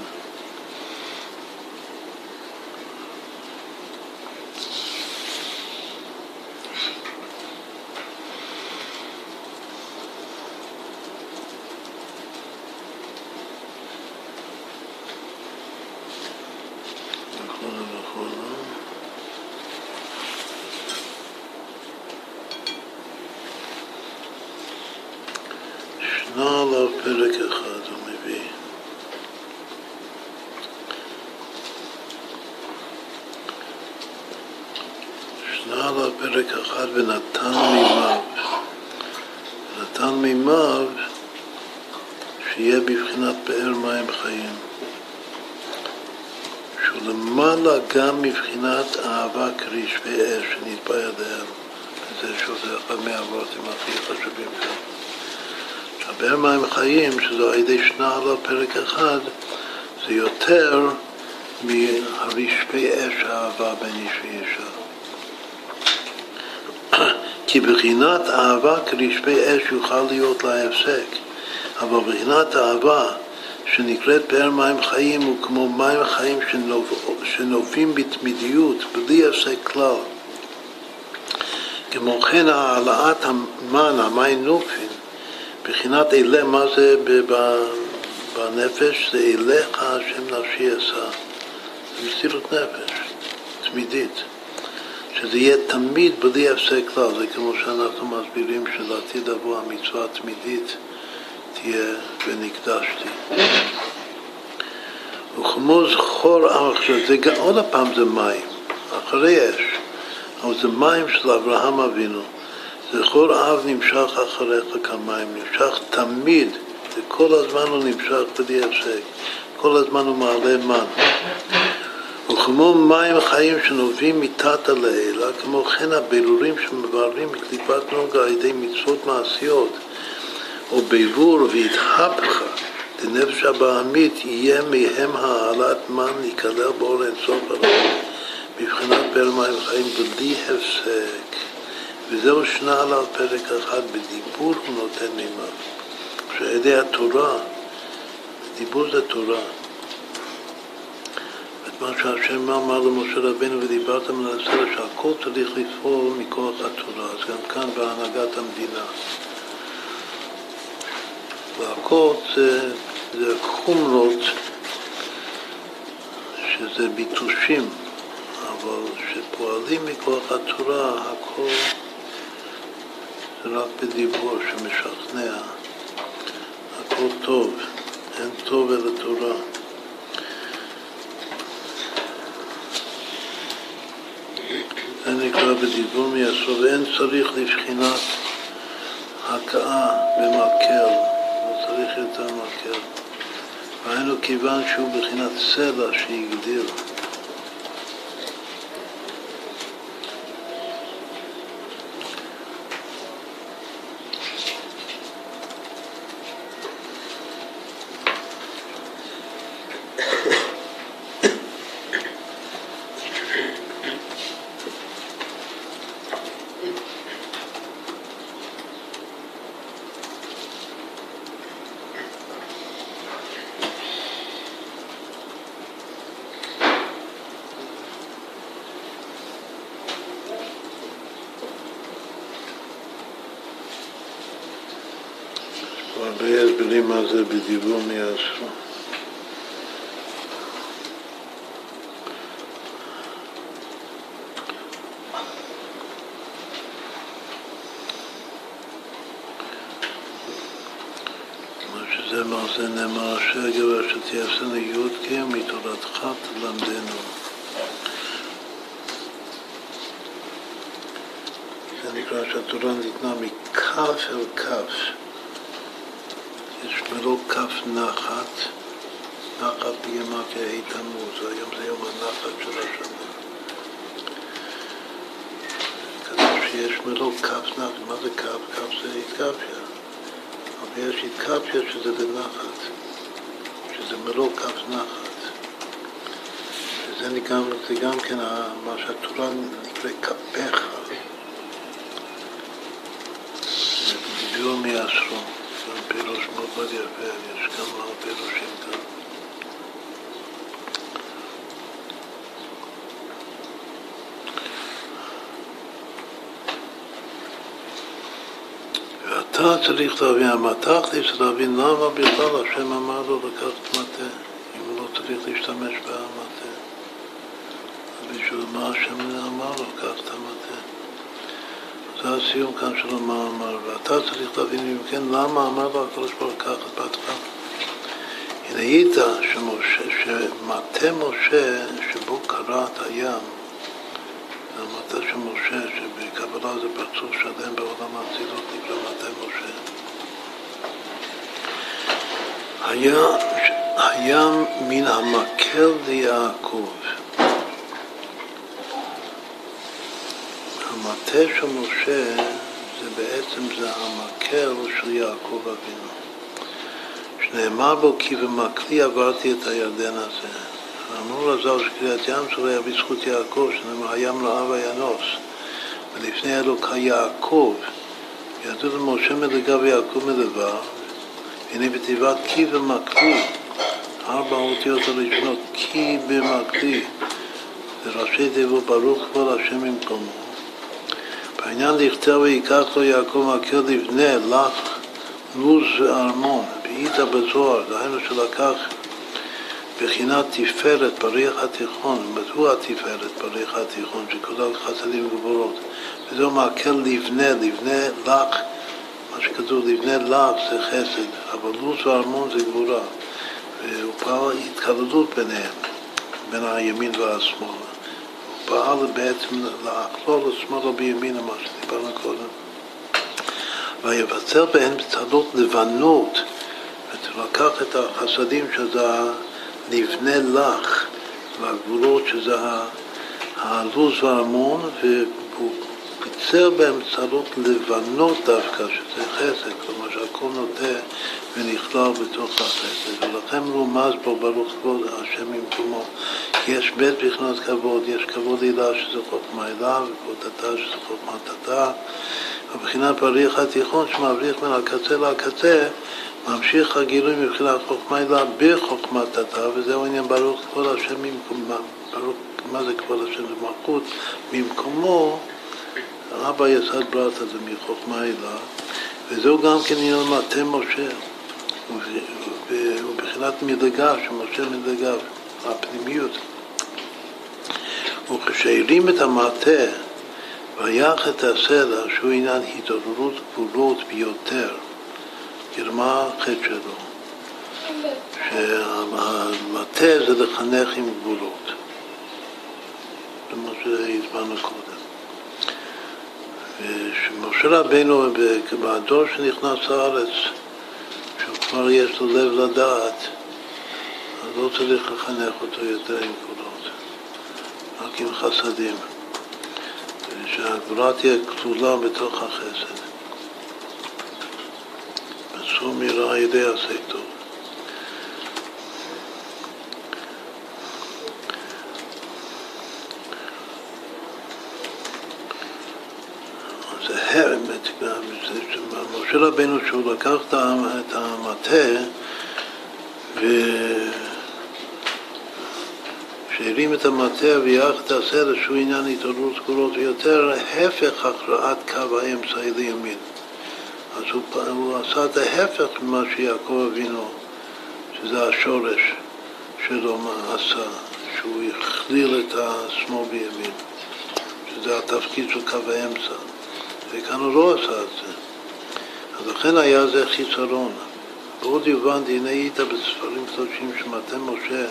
ישנה עליו פרק אחד, הוא מביא. ישנה עליו פרק אחד ונתן מימיו. נתן מימיו שיהיה בבחינת באר מים חיים. שהוא למעלה גם מבחינת אהבה כרשפי אש שנתבע ידיהם. זה שוב, זה אחד מהאבות הכי חשובים כאן. באר מים חיים, שזה על ידי שנה עליו פרק אחד, זה יותר מהרשפי אש האהבה בין איש ואישה. כי בחינת אהבה כרשפי אש יוכל להיות לה הפסק, אבל בחינת אהבה שנקראת באר מים חיים הוא כמו מים חיים שנובעים בתמידיות, בלי הפסק כלל. כמו כן העלאת המן, המים נופין, בחינת אלה, מה זה בנפש? זה אליך השם נפשי אשא. זה מסירות נפש, תמידית. שזה יהיה תמיד בלי הפסק כלל, זה כמו שאנחנו מסבירים שלעתיד לבוא המצווה התמידית תהיה ונקדשתי. וכמו זכור עכשיו, זה עוד פעם זה מים, אחרי אש, אבל זה מים של אברהם אבינו. זכור אב נמשך אחריך כמים, נמשך תמיד, וכל הזמן הוא נמשך בלי הפסק, כל הזמן הוא מעלה מן. וכמו מים חיים שנובעים מתת לעילה, כמו כן הבירורים שמבררים מקליפת נוגה על ידי מצוות מעשיות, או בירור והתהפכה דנפש הבעמית, יהיה מהם העלת מן להיכלל באור אינסוף הרב, מבחינת בר מים חיים בלי הפסק. וזהו שנה עליו פרק אחד, בדיבור הוא נותן מימיו. שעל ידי התורה, דיבור זה תורה. מה שהשם אמר למשה רבינו ודיברת מן הסרט שהכל צריך לפעול מכוח התורה, אז גם כאן בהנהגת המדינה. והכל זה, זה חומרות שזה ביטושים, אבל שפועלים מכוח התורה הכל זה רק בדיבור שמשכנע, הכל טוב, אין טוב אלא תורה. זה נקרא בדיבור מיסוד, ואין צריך לבחינת הכאה במקל, לא צריך יותר מקל. והיינו כיוון שהוא בחינת סלע שהגדיר. הרבה הסברים מה זה בדיבור מהספר. שזה מה זה נאמר אשר גבר שתייסנו י"ק מתורתך תלמדנו. זה נקרא שהתורה ניתנה מכף אל כף. ישמרו כף נחת, נחת בגימטריה ה' תמוז, היום זה יום הנחת של השנה. כתוב שישמרו כף נחת, מה זה כף? כף זה התקפיה. אבל יש התקפיה שזה בנחת, שזה מלוא כף נחת. וזה גם, זה גם כן מה שהתורה נקרא כפיך. זה בדיוק מאוד יפה, יש כמה פירושים כאן. ואתה צריך להבין, המטח צריך להבין למה בכלל השם אמר לו לקחת מטה, אם הוא לא צריך להשתמש במטה. בשביל מה השם אמר לו לקחת את המטה? זה הסיום כאן של המאמר, ואתה צריך להבין אם כן למה אמר לו הקדוש ברוך הוא ככה בהתחלה. הנה היית שמטה משה שבו קרעת הים, זה המטה של משה שבקבלה זה פרצוף שלם בעולם האצילות נקרא מטה משה. היה, היה מן המקל ליעקב. המטה של משה זה בעצם זה המקל של יעקב אבינו. שנאמר בו כי במקלי עברתי את הירדן הזה. אמרו לזר שקריאת ים שלו היה בזכות יעקב, שנאמר הים לאב וינוס. ולפני אלוקה יעקב, ידעו למשה מדגה ויעקב מדבר, הנה בתיבת כי במקלי, ארבע האותיות הראשונות, כי במקלי, זה ראשי תיבות ברוך כבוד השם במקומו. בעניין לכתב ויקח לו יעקב מקל לבנה, לך, לוז וארמון, בעיטה בזוהר, דהיינו שלקח בחינת תפארת בריח התיכון, זאת הוא התפארת בריח התיכון, שכולל חסדים וגבורות, וזהו מקל לבנה, לבנה לך מה שכתוב לבני לך זה חסד, אבל לו"ז וארמון זה גבורה. והוא פעל התקללות ביניהם, בין הימין והשמאל. פעל בעצם לאכלול השמאל בימינה, מה שדיברנו קודם. ויבצר בהן בצלות לבנות, הוא לקח את החסדים שזה לבנה לך, והגבולות שזה הלו"ז והארמון, והוא פיצר באמצעות לבנות דווקא, שזה חסד, כלומר שהכל נוטה ונכלל בתוך החסד, ולכן רומז בו ברוך כבוד השם במקומו. יש בית בחינות כבוד, יש כבוד הילה שזה חוכמה הילה, וכבודתה שזה חוכמתתה, מבחינת בריח התיכון שמבריח מן הקצה לקצה, ממשיך הגילוי מבחינת חוכמה הילה בחוכמתתה, וזהו עניין ברוך כבוד השם במקומו, ברוך, מה זה כבוד השם? זה מלכות במקומו אבא יסד ברטה זה מחוכמה הילה, וזהו גם כן עניין מטה משה, ובחינת מדרגה, שמשה מדרגה, הפנימיות. וכשהרים את המטה ויח את הסלע, שהוא עניין התעוררות גבולות ביותר, כאילו מה החטא שלו? שהמטה זה לחנך עם גבולות. זה מה שהזמנו קודם. שמשה רבינו, בדור שנכנס לארץ, שכבר יש לו לב לדעת, אז לא צריך לחנך אותו יותר עם גבולות, רק עם חסדים. שהגבולה תהיה כלולה בתוך החסד. אסור מרע ידי עשה טוב. משה רבנו שהוא לקח את המטה שהרים את המטה ויח את הסדר שהוא עניין התעוררות סגורות ויותר הפך הכרעת קו האמצעי לימין. אז הוא, הוא עשה את ההפך ממה שיעקב אבינו, שזה השורש שלו מה עשה, שהוא הכליל את השמאל בימין, שזה התפקיד של קו האמצע. וכאן הוא לא עשה את זה. אז לכן היה זה חיסרון. ועוד הבנתי, הנה היית בספרים קדושים שמטה משה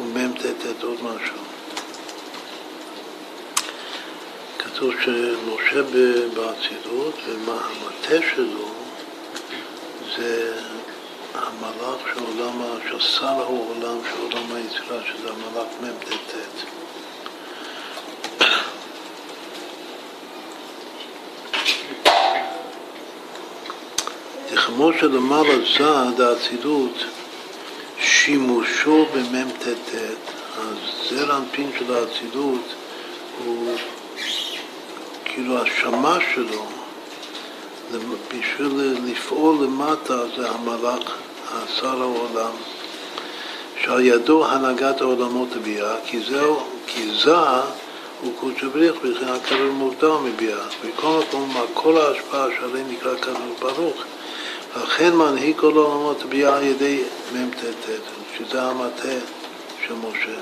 ומ"ט עוד משהו. כתוב שמשה באצילות, והמטה שלו זה המלאך של עולם, של שר העולם של עולם היצירה, שזה המלאך מ"ט. כמו שלמעלה זד האצילות שימושו במ"ט, אז זר אנפין של האצילות הוא כאילו השמה שלו. בשביל לפעול למטה זה המלאך, השר העולם, שעל ידו הנהגת העולמות הביאה, כי זהו, כי זה הוא קודש בריך בכלל כדור מוקדם מביאה, וכל מקום, כל ההשפעה שעליהם נקרא כדור ברוך לכן מנהיג כל העולמות ביאה על ידי מ"ט, שזה המטה של משה.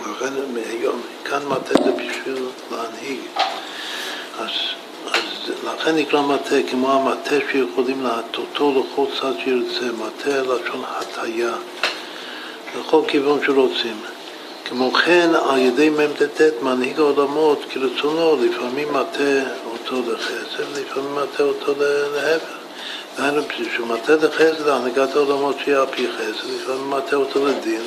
לכן היום, כאן מטה זה בשביל להנהיג. אז, אז לכן נקרא מטה, כמו המטה שיכולים להטותו לכל צד שירצה, מטה לשון הטיה, לכל כיוון שרוצים. כמו כן, על ידי מ"ט מנהיג העולמות כרצונו, לפעמים מטה אותו לחסד, לפעמים מטה אותו להפך. דהיינו, כשהוא מטה לחסד, הנהגת העולמות שיהיה על פי חסד, לפעמים מטה אותו לדין.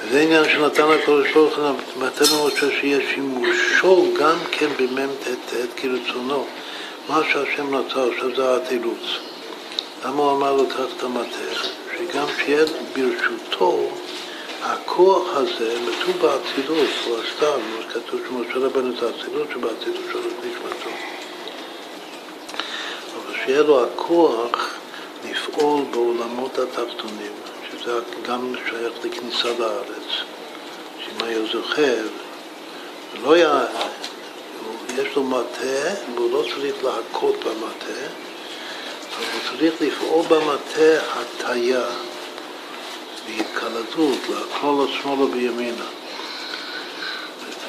וזה עניין שנתן הקדוש ברוך הוא למטה למשה שיהיה שימושו גם כן במ"ט כרצונו. מה שהשם רצה עכשיו זה התירוץ. למה הוא אמר לו קח את המטה? שגם שיהיה ברשותו הכוח הזה נטו באצילות, הוא עשתה, כמו שכתוב שמשה רבנו זה אצילות שבאצילות שלו נשמתו. שיהיה לו הכוח לפעול בעולמות התחתונים, שזה גם שייך לכניסה לארץ, שאם היה זוכר, לא היה, יש לו מטה והוא לא צריך להכות במטה, אבל הוא צריך לפעול במטה הטיה. בהתקלטות, להכלול את שמאלה בימינה.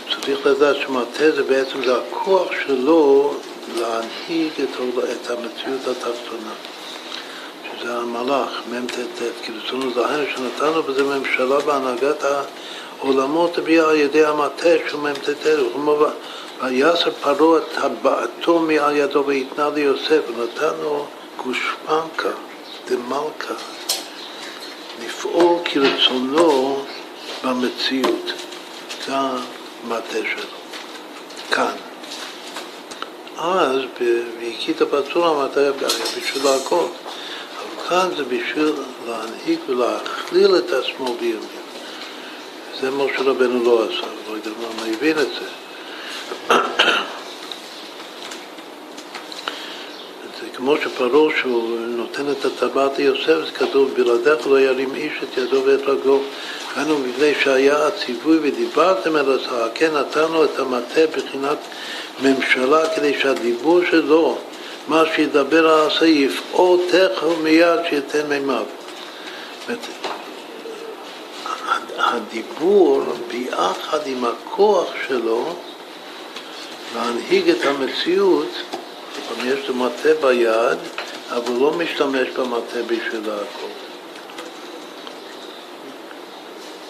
צריך לדעת שמטה זה בעצם זה הכוח שלו להנהיג את, המציאות התחתונה, שזה המלאך, מ"ט, כי ברצונו דהיינו שנתנו בזה ממשלה בהנהגת העולמות הביאה על ידי המטה של מ"ט, ויסר פרעה את טבעתו מעל ידו ויתנה ליוסף, ונתנו גושפנקה דמלכה. לפעול כרצונו במציאות. זה המטה שלו. כאן. אז והכית בצורה היה בשביל להכות. אבל כאן זה בשביל להנהיג ולהכליל את עצמו בימים. זה מה שרבנו לא עשה, לא יודע מה הבין את זה. כמו שפרעה שהוא נותן את הטבעת ליוסף, זה כתוב, בלעדיך לא ירים איש את ידו ואת רגלו. כאנו מפני שהיה הציווי ודיברתם אל השר, כן נתנו את המטה בחינת ממשלה כדי שהדיבור שלו, מה שידבר על עשה, יפעול תכף מיד שייתן מימיו. הדיבור ביחד עם הכוח שלו להנהיג את המציאות יש לו מטה ביד, אבל הוא לא משתמש במטה בשביל הכל.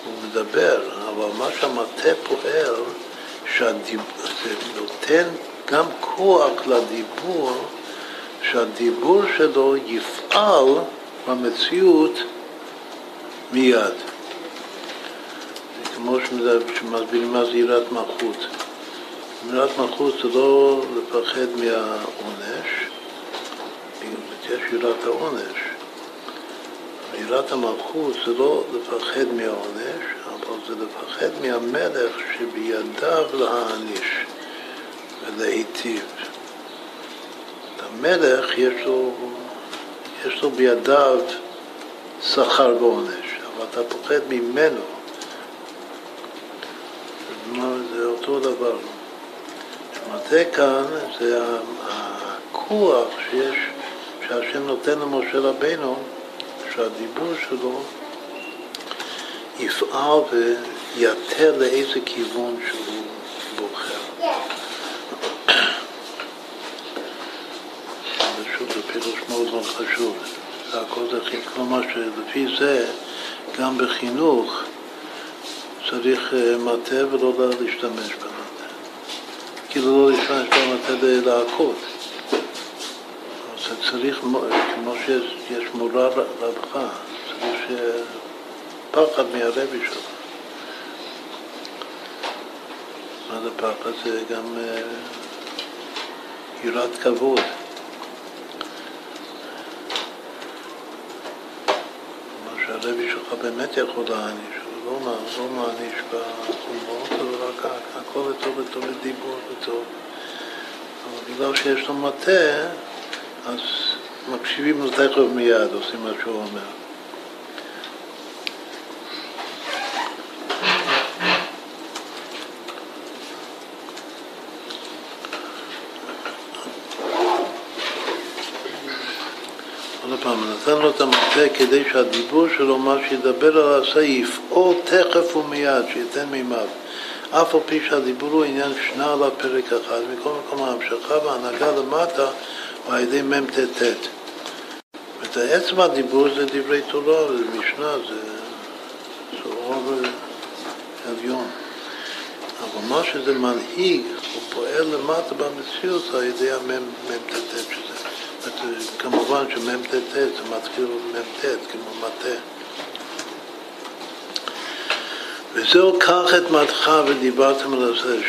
הוא מדבר, אבל מה שהמטה פועל, זה נותן גם כוח לדיבור, שהדיבור שלו יפעל במציאות מיד. כמו שמסבירים מה זה יראת מלכות. שמירת מלכות זה לא לפחד מהעונש, יש יראת העונש. יראת המלכות זה לא לפחד מהעונש, אבל זה לפחד מהמלך שבידיו להעניש ולהיטיב. המלך יש לו, יש לו בידיו שכר ועונש, אבל אתה פוחד ממנו. זה אותו דבר. המטה כאן זה הכוח שיש, שהשם נותן למשה רבינו, שהדיבור שלו יפעל ויתר לאיזה כיוון שהוא בוחר. שוב, זה פירוש מאוד מאוד חשוב. זה הכל זה כלומר שלפי זה גם בחינוך צריך מטה ולא להשתמש בה. כאילו לא להשתמש במטה להכות. אז צריך, כמו שיש מורה רווחה, צריך פחד מהרבי שלו. מה זה פחד? זה גם אה, יראת כבוד. שהרבי שלך באמת יכול להעניש. לא, לא מעניש בחומות, אבל רק הכל לטוב לטוב לדיבור וטוב. אבל בגלל שיש לו מטה, אז מקשיבים לו תכף מיד, עושים מה שהוא אומר. פעם, נתן לו את המטה כדי שהדיבור שלו, מה שידבר על עשה, יפעול תכף ומיד, שייתן מימיו. אף על פי שהדיבור הוא עניין שנה עליו פרק אחד, מכל מקום ההמשכה וההנהגה למטה הוא על ידי מ"ט. את עצם הדיבור זה דברי תורה, זה משנה, זה, אור עליון. אבל מה שזה מנהיג, הוא פועל למטה במציאות על ידי המ"ט שזה. כמובן שמ"ט זה מתחיל מ"ט כמו מטה. וזהו קח את מתך ודיברתם על זה,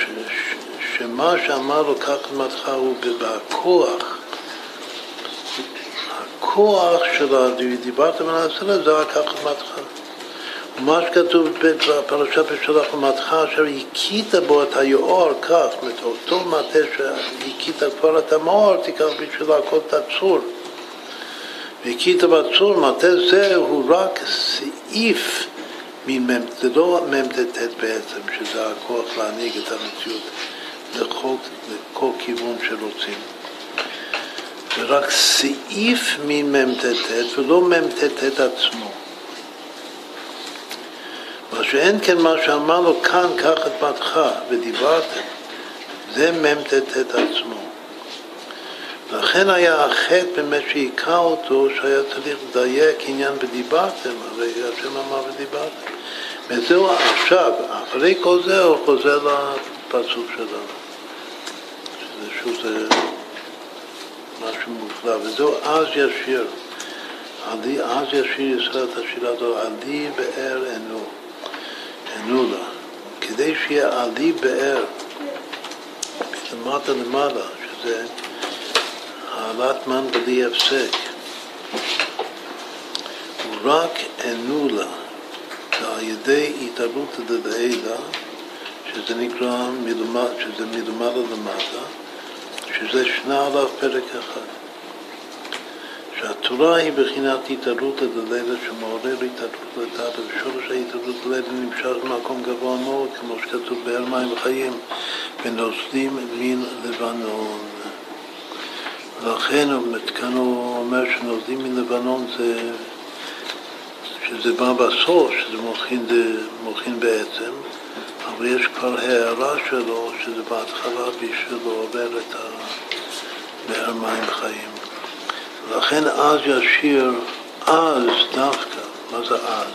שמה שאמר לו קח את מתך הוא בכוח, הכוח של דיברתם על זה, זה רק קח את מתך. מה שכתוב בפרשת בשלח ומתך אשר הכית בו את היאור כך, זאת אומרת אותו מטה שהכית כבר את המאור תיקח בשביל להכות את הצור. והכית בצור, מטה זה הוא רק סעיף זה לא מ"ט בעצם, שזה הכוח להנהיג את המציאות לכל, לכל כיוון שרוצים. זה רק סעיף ממ"ט ולא מ"ט עצמו. מה שאין כן מה שאמר לו כאן, קח את בתך ודיברתם, זה מ"ט עצמו. לכן היה החטא באמת שהיכה אותו, שהיה צריך לדייק עניין ודיברתם, הרי השם אמר ודיברתם. וזהו עכשיו, אחרי כל זה הוא חוזר לפסוק שלנו, שזה שוב זה משהו מופלא, וזהו אז ישיר, אז ישיר ישראל את השירה הזו, עלי באר ענו, ענו לה, כדי שיהיה עלי באר, למטה למעלה, שזה העלאת מן בלי הפסק, רק ענו לה. שעל ידי התערותא דדעילא, שזה נקרא מלמד, שזה מלמעלה למטה, שזה שנה עליו פרק אחד. שהתורה היא בחינת התערותא דלילה שמעורר התערותא לטאטא, ושורש ההתערותא דלילה נמשך במקום גבוה מאוד, כמו שכתוב באר מים וחיים, ונוזלים מן לבנון. לכן, כאן הוא אומר שנוזלים מן לבנון זה שזה בא בסוף, שזה מוכין, מוכין בעצם, אבל יש כבר הערה שלו, שזה בהתחלה בשביל לעורר את הבאר מים חיים. לכן אז ישיר, אז דווקא, מה זה אז?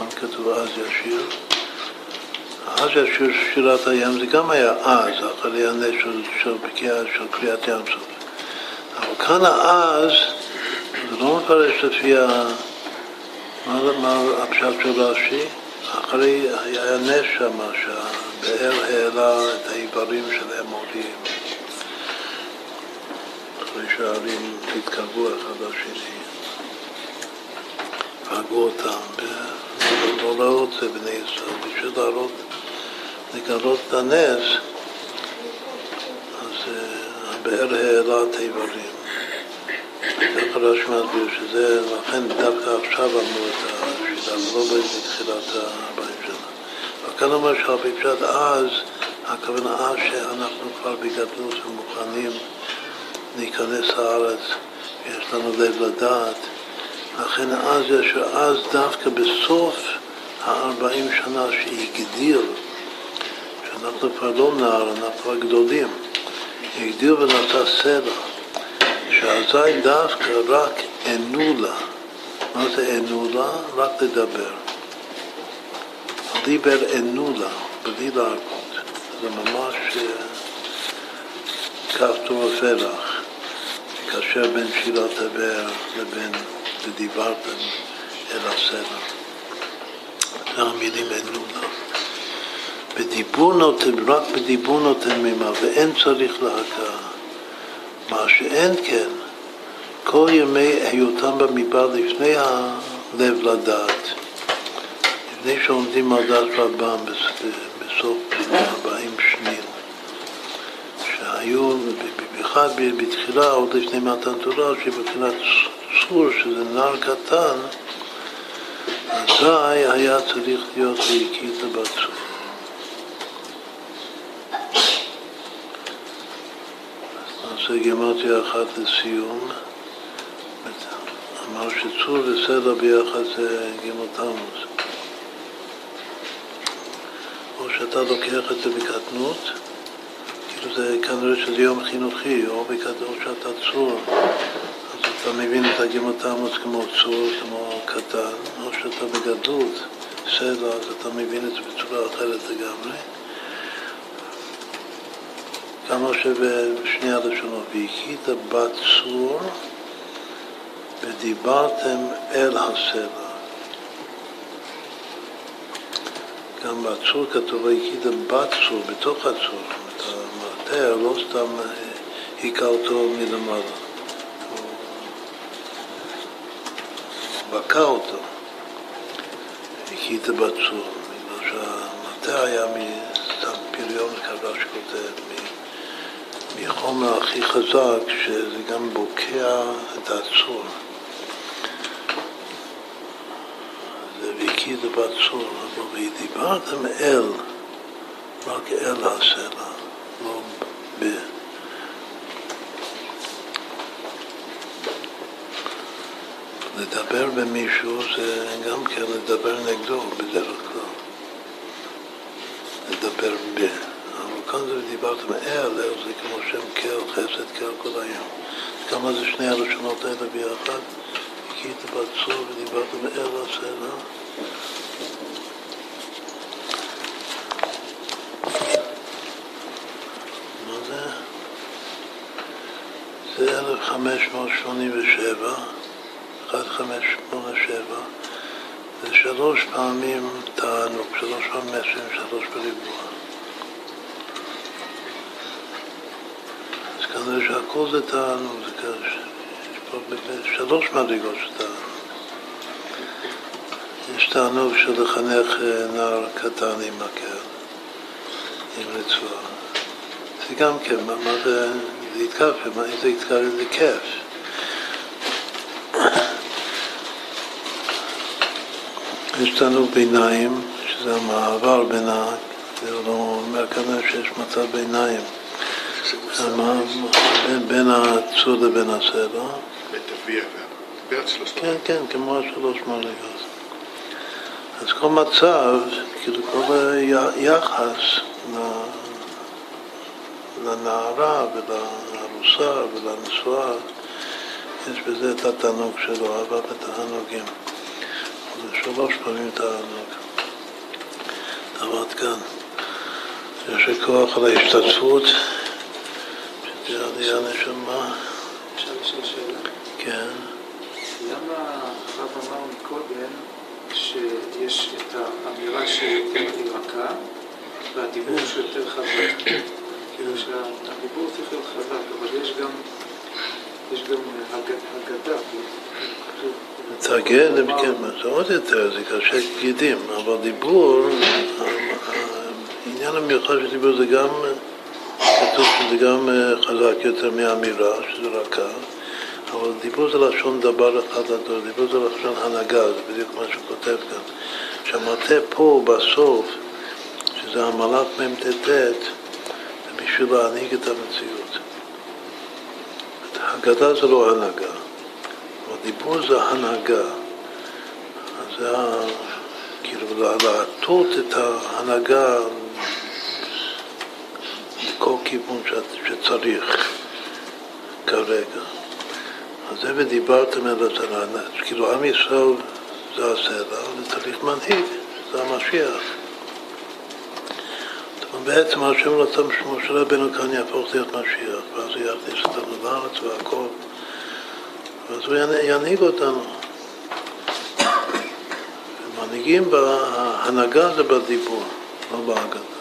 למה כתוב אז ישיר? אז ישיר שירת הים זה גם היה אז, אחרי הנס של, של, של קריאת ים סוף. אבל כאן אז, זה לא מפרש לפי ה... מה הפשט של רש"י? אחרי, היה נס שם, שהבאר העלה את האיברים שלהם עולים. אחרי שהערים התקרבו אחד לשני, הרגו אותם, לא להראות את זה בני ישראל, בשביל להראות, לגלות את הנס, אז אה, הבאר העלה את האיברים. ככה רש"י מסביר שזה, לכן דווקא עכשיו אמרו את השיטה, ולא בתחילת הבאים שלה. וכאן אומר פי פשט אז, הכוונה אז שאנחנו כבר בגדלות ומוכנים להיכנס לארץ, יש לנו לב לדעת, לכן אז יש, אז דווקא בסוף הארבעים שנה שהגדיר, שאנחנו כבר לא נער, אנחנו כבר גדולים, הגדיר ונעשה סלע. שאזי דווקא רק ענו לה. מה זה ענו לה? רק לדבר. דיבר ענו לה, בלי להרפות. זה ממש כפתור הפרח, מקשר בין שאלת הבאר לבין ודיברתם אל הסלע. זה המילים ענו לה. בדיבור נותן, רק בדיבור נותן מימה, ואין צריך להכרה. מה שאין כן, כל ימי היותם במדבר לפני הלב לדעת, לפני שעומדים על דעת רבם בסוף 40 שנים, שהיו, במיוחד בתחילה, עוד לפני מתן תורה, שבבחינת צור, שזה נער קטן, אזי היה צריך להיות והכית בצור. נעשה גימטריה אחת לסיום. אמר שצור וסלע ביחד זה גימל תמוז. או שאתה לוקח את זה בקטנות, זה כנראה שזה יום חינוכי, או בקטנות שאתה צור, אז אתה מבין את הגימות העמוס כמו צור, כמו קטן, או שאתה בגדלות, סלע, אז אתה מבין את זה בצורה אחרת לגמרי. כמה שבשני הלשונות, והכית צור ודיברתם אל הסלע. גם בצור כתוב והכית צור, בתוך הצור. המרתע לא סתם היכה אותו מלמעלה, הוא בקע אותו. הכית בת צור, בגלל שהמרתע היה מסתם פריון, ככה שכותב, מחומר הכי חזק, שזה גם בוקע את הצור. זה והקיא בת צור, אבל ודיברתם אל, רק אל הסלע, ב... לדבר במישהו זה גם כן לדבר נגדו בדרך כלל. לדבר ב... כאן זה דיברתם אל, אל זה כמו שם קל, חסד קל כל היום. כמה זה שני הראשונות האלה ביחד? הכית בצור ודיברתם אל הסלע. מה זה? זה 1587, 1587. זה שלוש פעמים תענוג, שלוש פעמים עשרים, שלוש בריבוע. כנראה שהכל זה תענוג, זה כזה, יש פה שלוש מדרגות של תענוג. יש תענוג של לחנך אה, נער קטן עם מקל, עם רצועה. זה גם כן, מה זה, זה יתקף, מה זה יתקף? זה כיף. יש תענוג ביניים, שזה המעבר בין ה... זה לא אומר כנראה שיש מצב ביניים. בין הצור לבין הסלע. כן, כן, כמו השלוש מדרגות. אז כל מצב, כאילו כל יחס לנערה ולארוסה ולנשואה, יש בזה את התענוג שלו, אהבה ותענוגים. זה שלוש פעמים תענוג. עמד כאן. יש כוח על ההשתתפות. זה עלייה נשמה. אפשר לשאול שאלה? כן. למה הרב אמר מקודם שיש את האמירה שיותר היא רכה והדיבור שיותר חזק? כאילו שהדיבור צריך להיות חזק, אבל יש גם יש גם הגדה. לתרגם, כן, זה עוד יותר, זה קשה גידים, אבל דיבור, העניין המיוחד של דיבור זה גם כתוב שזה גם אה, חזק יותר מאמירה, שזה רכה, אבל דיבור זה לשון דבר אחד לדור, דיבור זה לשון הנהגה, זה בדיוק מה שהוא כותב כאן. שהמטה פה בסוף, שזה המלאך מ"ט, בשביל להנהיג את המציאות. הגדה זה לא הנהגה, אבל דיבור זה הנהגה. זה כאילו להטות את ההנהגה כל כיוון שצריך כרגע. אז זה ודיברתם אל התנ"ך, כאילו עם ישראל זה הסלע, וצריך מנהיג, זה המשיח. בעצם השם רצה שמשה רבנו כאן יהפוך להיות משיח, ואז הוא יכניס אותנו לארץ והכל, ואז הוא ינהיג אותנו. מנהיגים, בהנהגה זה בדיבור, לא בהגדה.